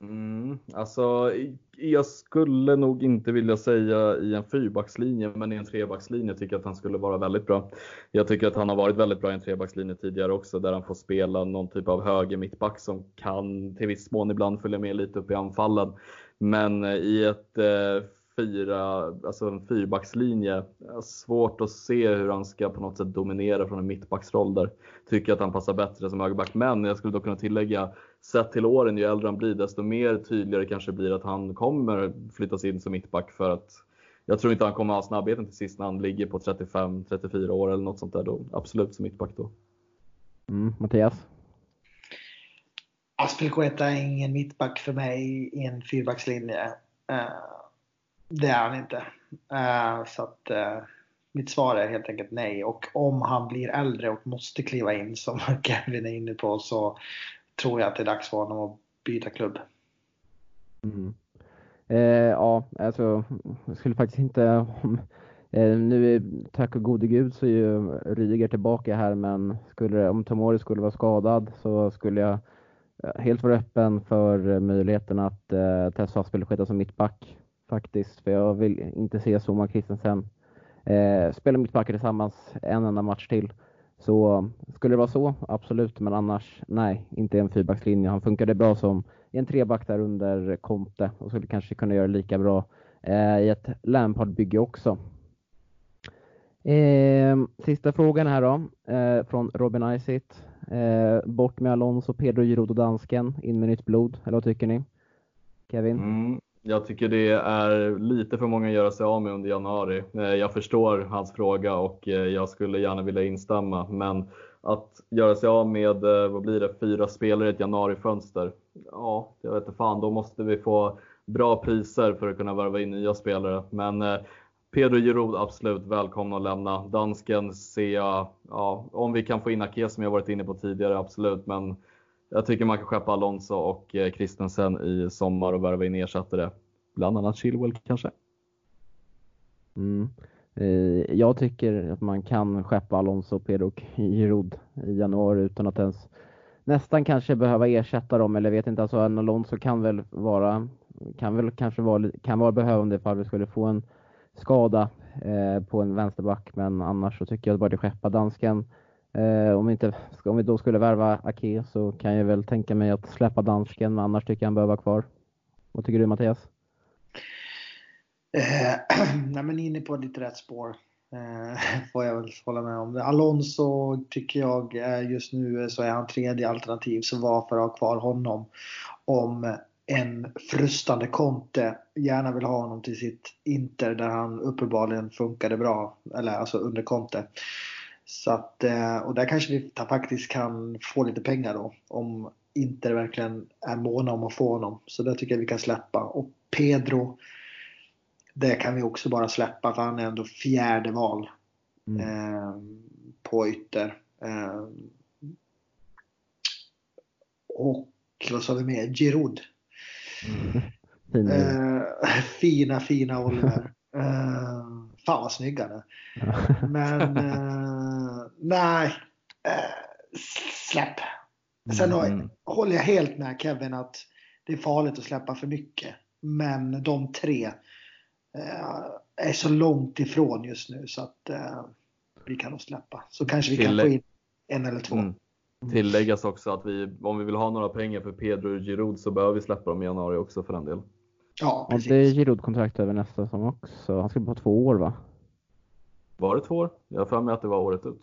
Mm, alltså, jag skulle nog inte vilja säga i en fyrbackslinje, men i en trebackslinje tycker jag att han skulle vara väldigt bra. Jag tycker att han har varit väldigt bra i en trebackslinje tidigare också, där han får spela någon typ av höger mittback som kan till viss mån ibland följa med lite upp i anfallen. Men eh, i ett eh, fyra, alltså en fyrbackslinje, eh, svårt att se hur han ska på något sätt dominera från en mittbacksroll där. Tycker att han passar bättre som högerback, men jag skulle då kunna tillägga, sett till åren, ju äldre han blir, desto mer tydligare kanske blir att han kommer flyttas in som mittback för att jag tror inte han kommer ha snabbheten till sist när han ligger på 35-34 år eller något sånt där då. Absolut som mittback då. Mm, Mattias? Aspelkueta är ingen mittback för mig i en fyrbackslinje. Uh, det är han inte. Uh, så att uh, mitt svar är helt enkelt nej. Och om han blir äldre och måste kliva in som Kevin är inne på så tror jag att det är dags för honom att byta klubb. Mm. Eh, ja, alltså jag skulle faktiskt inte eh, nu tack och gode gud så är ju Ryger tillbaka här men skulle, om Tomori skulle vara skadad så skulle jag eh, helt vara öppen för möjligheten att eh, testa spelskeda som mittback faktiskt. För jag vill inte se Soma Kristensen eh, spela mittbackar tillsammans en enda match till. Så skulle det vara så, absolut. Men annars, nej, inte en fyrbackslinje. Han funkade bra som i en treback där under Conte och skulle kanske kunna göra lika bra eh, i ett Lampard-bygge också. Eh, sista frågan här då, eh, från Robin Isitt. Eh, bort med Alonso, Pedro Giroud och dansken, in med nytt blod, eller vad tycker ni? Kevin? Mm, jag tycker det är lite för många att göra sig av med under januari. Eh, jag förstår hans fråga och eh, jag skulle gärna vilja instämma, men att göra sig av med, eh, vad blir det, fyra spelare i ett januarifönster? Ja, jag vet inte fan, då måste vi få bra priser för att kunna värva in nya spelare. Men Pedro Giroud absolut välkomna att lämna. Dansken ser jag, ja, om vi kan få in Ake som jag varit inne på tidigare, absolut. Men jag tycker man kan skeppa Alonso och Kristensen Christensen i sommar och värva in ersättare. Bland annat Chilwell kanske. Mm. Eh, jag tycker att man kan skeppa Alonso, Pedro och Giroud i januari utan att ens nästan kanske behöva ersätta dem eller vet inte. Alltså en Alonso kan väl vara, kan väl kanske vara, kan vara behövande ifall vi skulle få en skada eh, på en vänsterback, men annars så tycker jag att bara det skeppa dansken. Eh, om, inte, om vi då skulle värva Ake så kan jag väl tänka mig att släppa dansken, men annars tycker jag han behöver vara kvar. Vad tycker du Mattias? Eh, nej men inne på ditt rätt spår. Eh, får jag väl hålla med om. Alonso tycker jag just nu eh, så är han tredje alternativ, så varför ha kvar honom om en frustande Conte gärna vill ha honom till sitt Inter där han uppenbarligen funkade bra, eller alltså under Conte. Så att, eh, och där kanske vi faktiskt kan få lite pengar då om Inter verkligen är måna om att få honom. Så det tycker jag vi kan släppa. Och Pedro, det kan vi också bara släppa för han är ändå fjärde val Mm. eh, på ytter. Eh, och vad sa vi mer? Giroud. Fin. Eh, fina, fina Oliver. Eh, fan vad snygg han är. Men nej, eh, släpp. Sen Mm. håller jag helt med Kevin att det är farligt att släppa för mycket. Men de tre eh, är så långt ifrån just nu så att eh, vi kan nog släppa. Så kanske vi kan Tillägg- få in en eller två. Mm. Tilläggas också att vi, om vi vill ha några pengar för Pedro och Giroud så behöver vi släppa dem i januari också för den del. Ja, precis. inte Giroud kontrakt över nästa säsong också? Han ska på två år va? Var det två år? Jag har för mig att det var året ut.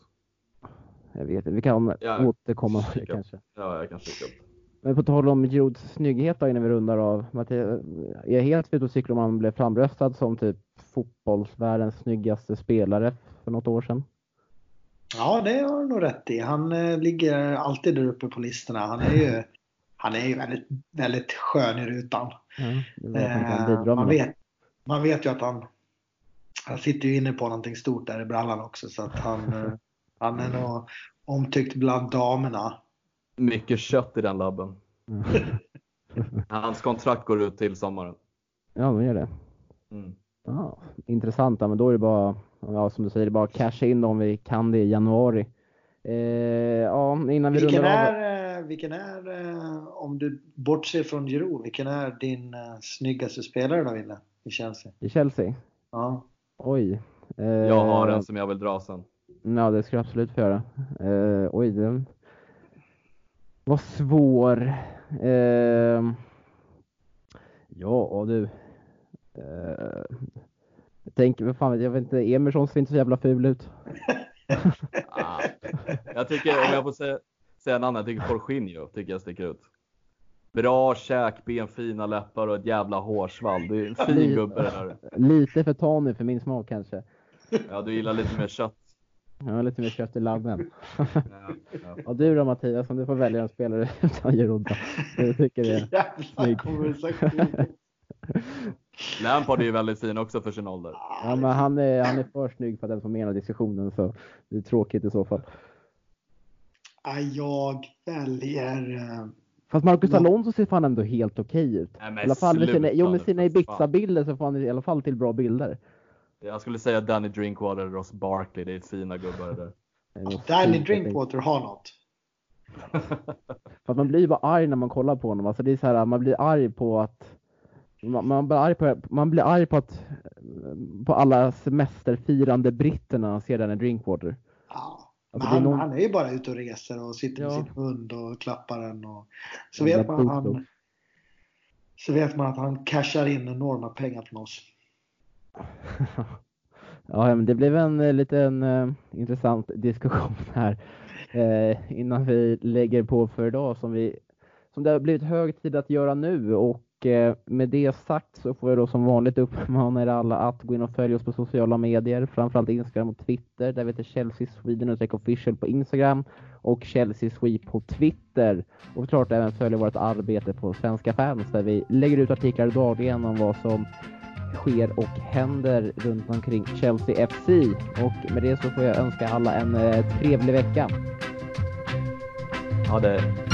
Jag vet inte, vi kan Ja, återkomma till det kanske. Ja, jag kan kika upp. Men på tal om Girouds snygghet då innan vi rundar av. Mattias, är jag helt ute och cyklar om han blev framröstad som typ fotbollsvärldens snyggaste spelare för något år sedan? Ja, det har du nog rätt i. Han eh, ligger alltid där uppe på listorna. Han är ju, han är ju väldigt, väldigt skön i rutan. Kan Eh, man, vet, man vet ju att han, han sitter ju inne på någonting stort där i brallan också. Så att han, eh, han är nog omtyckt bland damerna. Mycket kött i den labben. Hans kontrakt går ut till sommaren. Ja, de gör det. Mm. Ja, intressant, men då är det bara, ja, som du säger, är bara casha in om vi kan det i januari. Eh, ja, innan vi Vilken rundar av. är, eh, vilken är, eh, om du bortser från Giroud, vilken är din eh, snyggaste spelare då, Wille? I Chelsea? I Chelsea? Ja. Oj. Eh, Jag har en som jag vill dra sen. Ja, det ska jag absolut få göra. Eh, oj, den var svår. Eh, ja, du. Eh, jag tänker, vad fan jag, vet inte, Emerson ser inte så jävla ful ut. Ah. Jag tycker, om jag får säga, säga en annan, jag tycker Jorginho tycker jag sticker ut. Bra käkben, fina läppar och ett jävla hårsvall. Det är en fin gubbe det där. Lite för tanig för min smak kanske. Ja, du gillar lite mer kött. Jag har lite mer kött i labben. Ja, ja. Och du då Mattias, om du får välja en spelare utan Giroud då? Jag tycker det. Jävla Snygg. konversation. Lampard är ju väldigt fin också för sin ålder. Ja, men han är, han är för snygg för att ens vara med i diskussionen så det är tråkigt i så fall. Ja, Jag väljer... eh, Fast Marcus Ja. Alonso ser fan ändå helt okej ut. Nej, men I alla fall med sina, jo, med sina. Ibiza-bilder så får han i alla fall till bra bilder. Jag skulle säga Danny Drinkwater och Ross Barkley. Det är fina gubbar det där. Danny Drinkwater har något. För att man blir ju bara arg när man kollar på honom. Alltså det är så här, man blir arg på att man, man, blir arg på, man blir arg på att på alla semesterfirande britterna ser Danny Drinkwater. Ja. Alltså, Men det är han, någon- han är ju bara ute och reser och sitter med Ja. sin hund och klappar den. Och, så, Ja, vet man, han, så vet man att han cashar in enorma pengar från oss. Ja, men det blev en eh, liten eh, intressant diskussion här eh, innan vi lägger på för idag som, vi, som det har blivit hög tid att göra nu. Och eh, med det sagt så får jag då som vanligt uppmana er alla att gå in och följa oss på sociala medier, framförallt Instagram och Twitter där vi heter Chelsea Sweden och official på Instagram och Chelsea Sweep på Twitter. Och klart även följa vårt arbete på Svenska fans där vi lägger ut artiklar dagligen om vad som sker och händer runt omkring Chelsea FC. Och med det så får jag önska alla en eh, trevlig vecka. Ha det.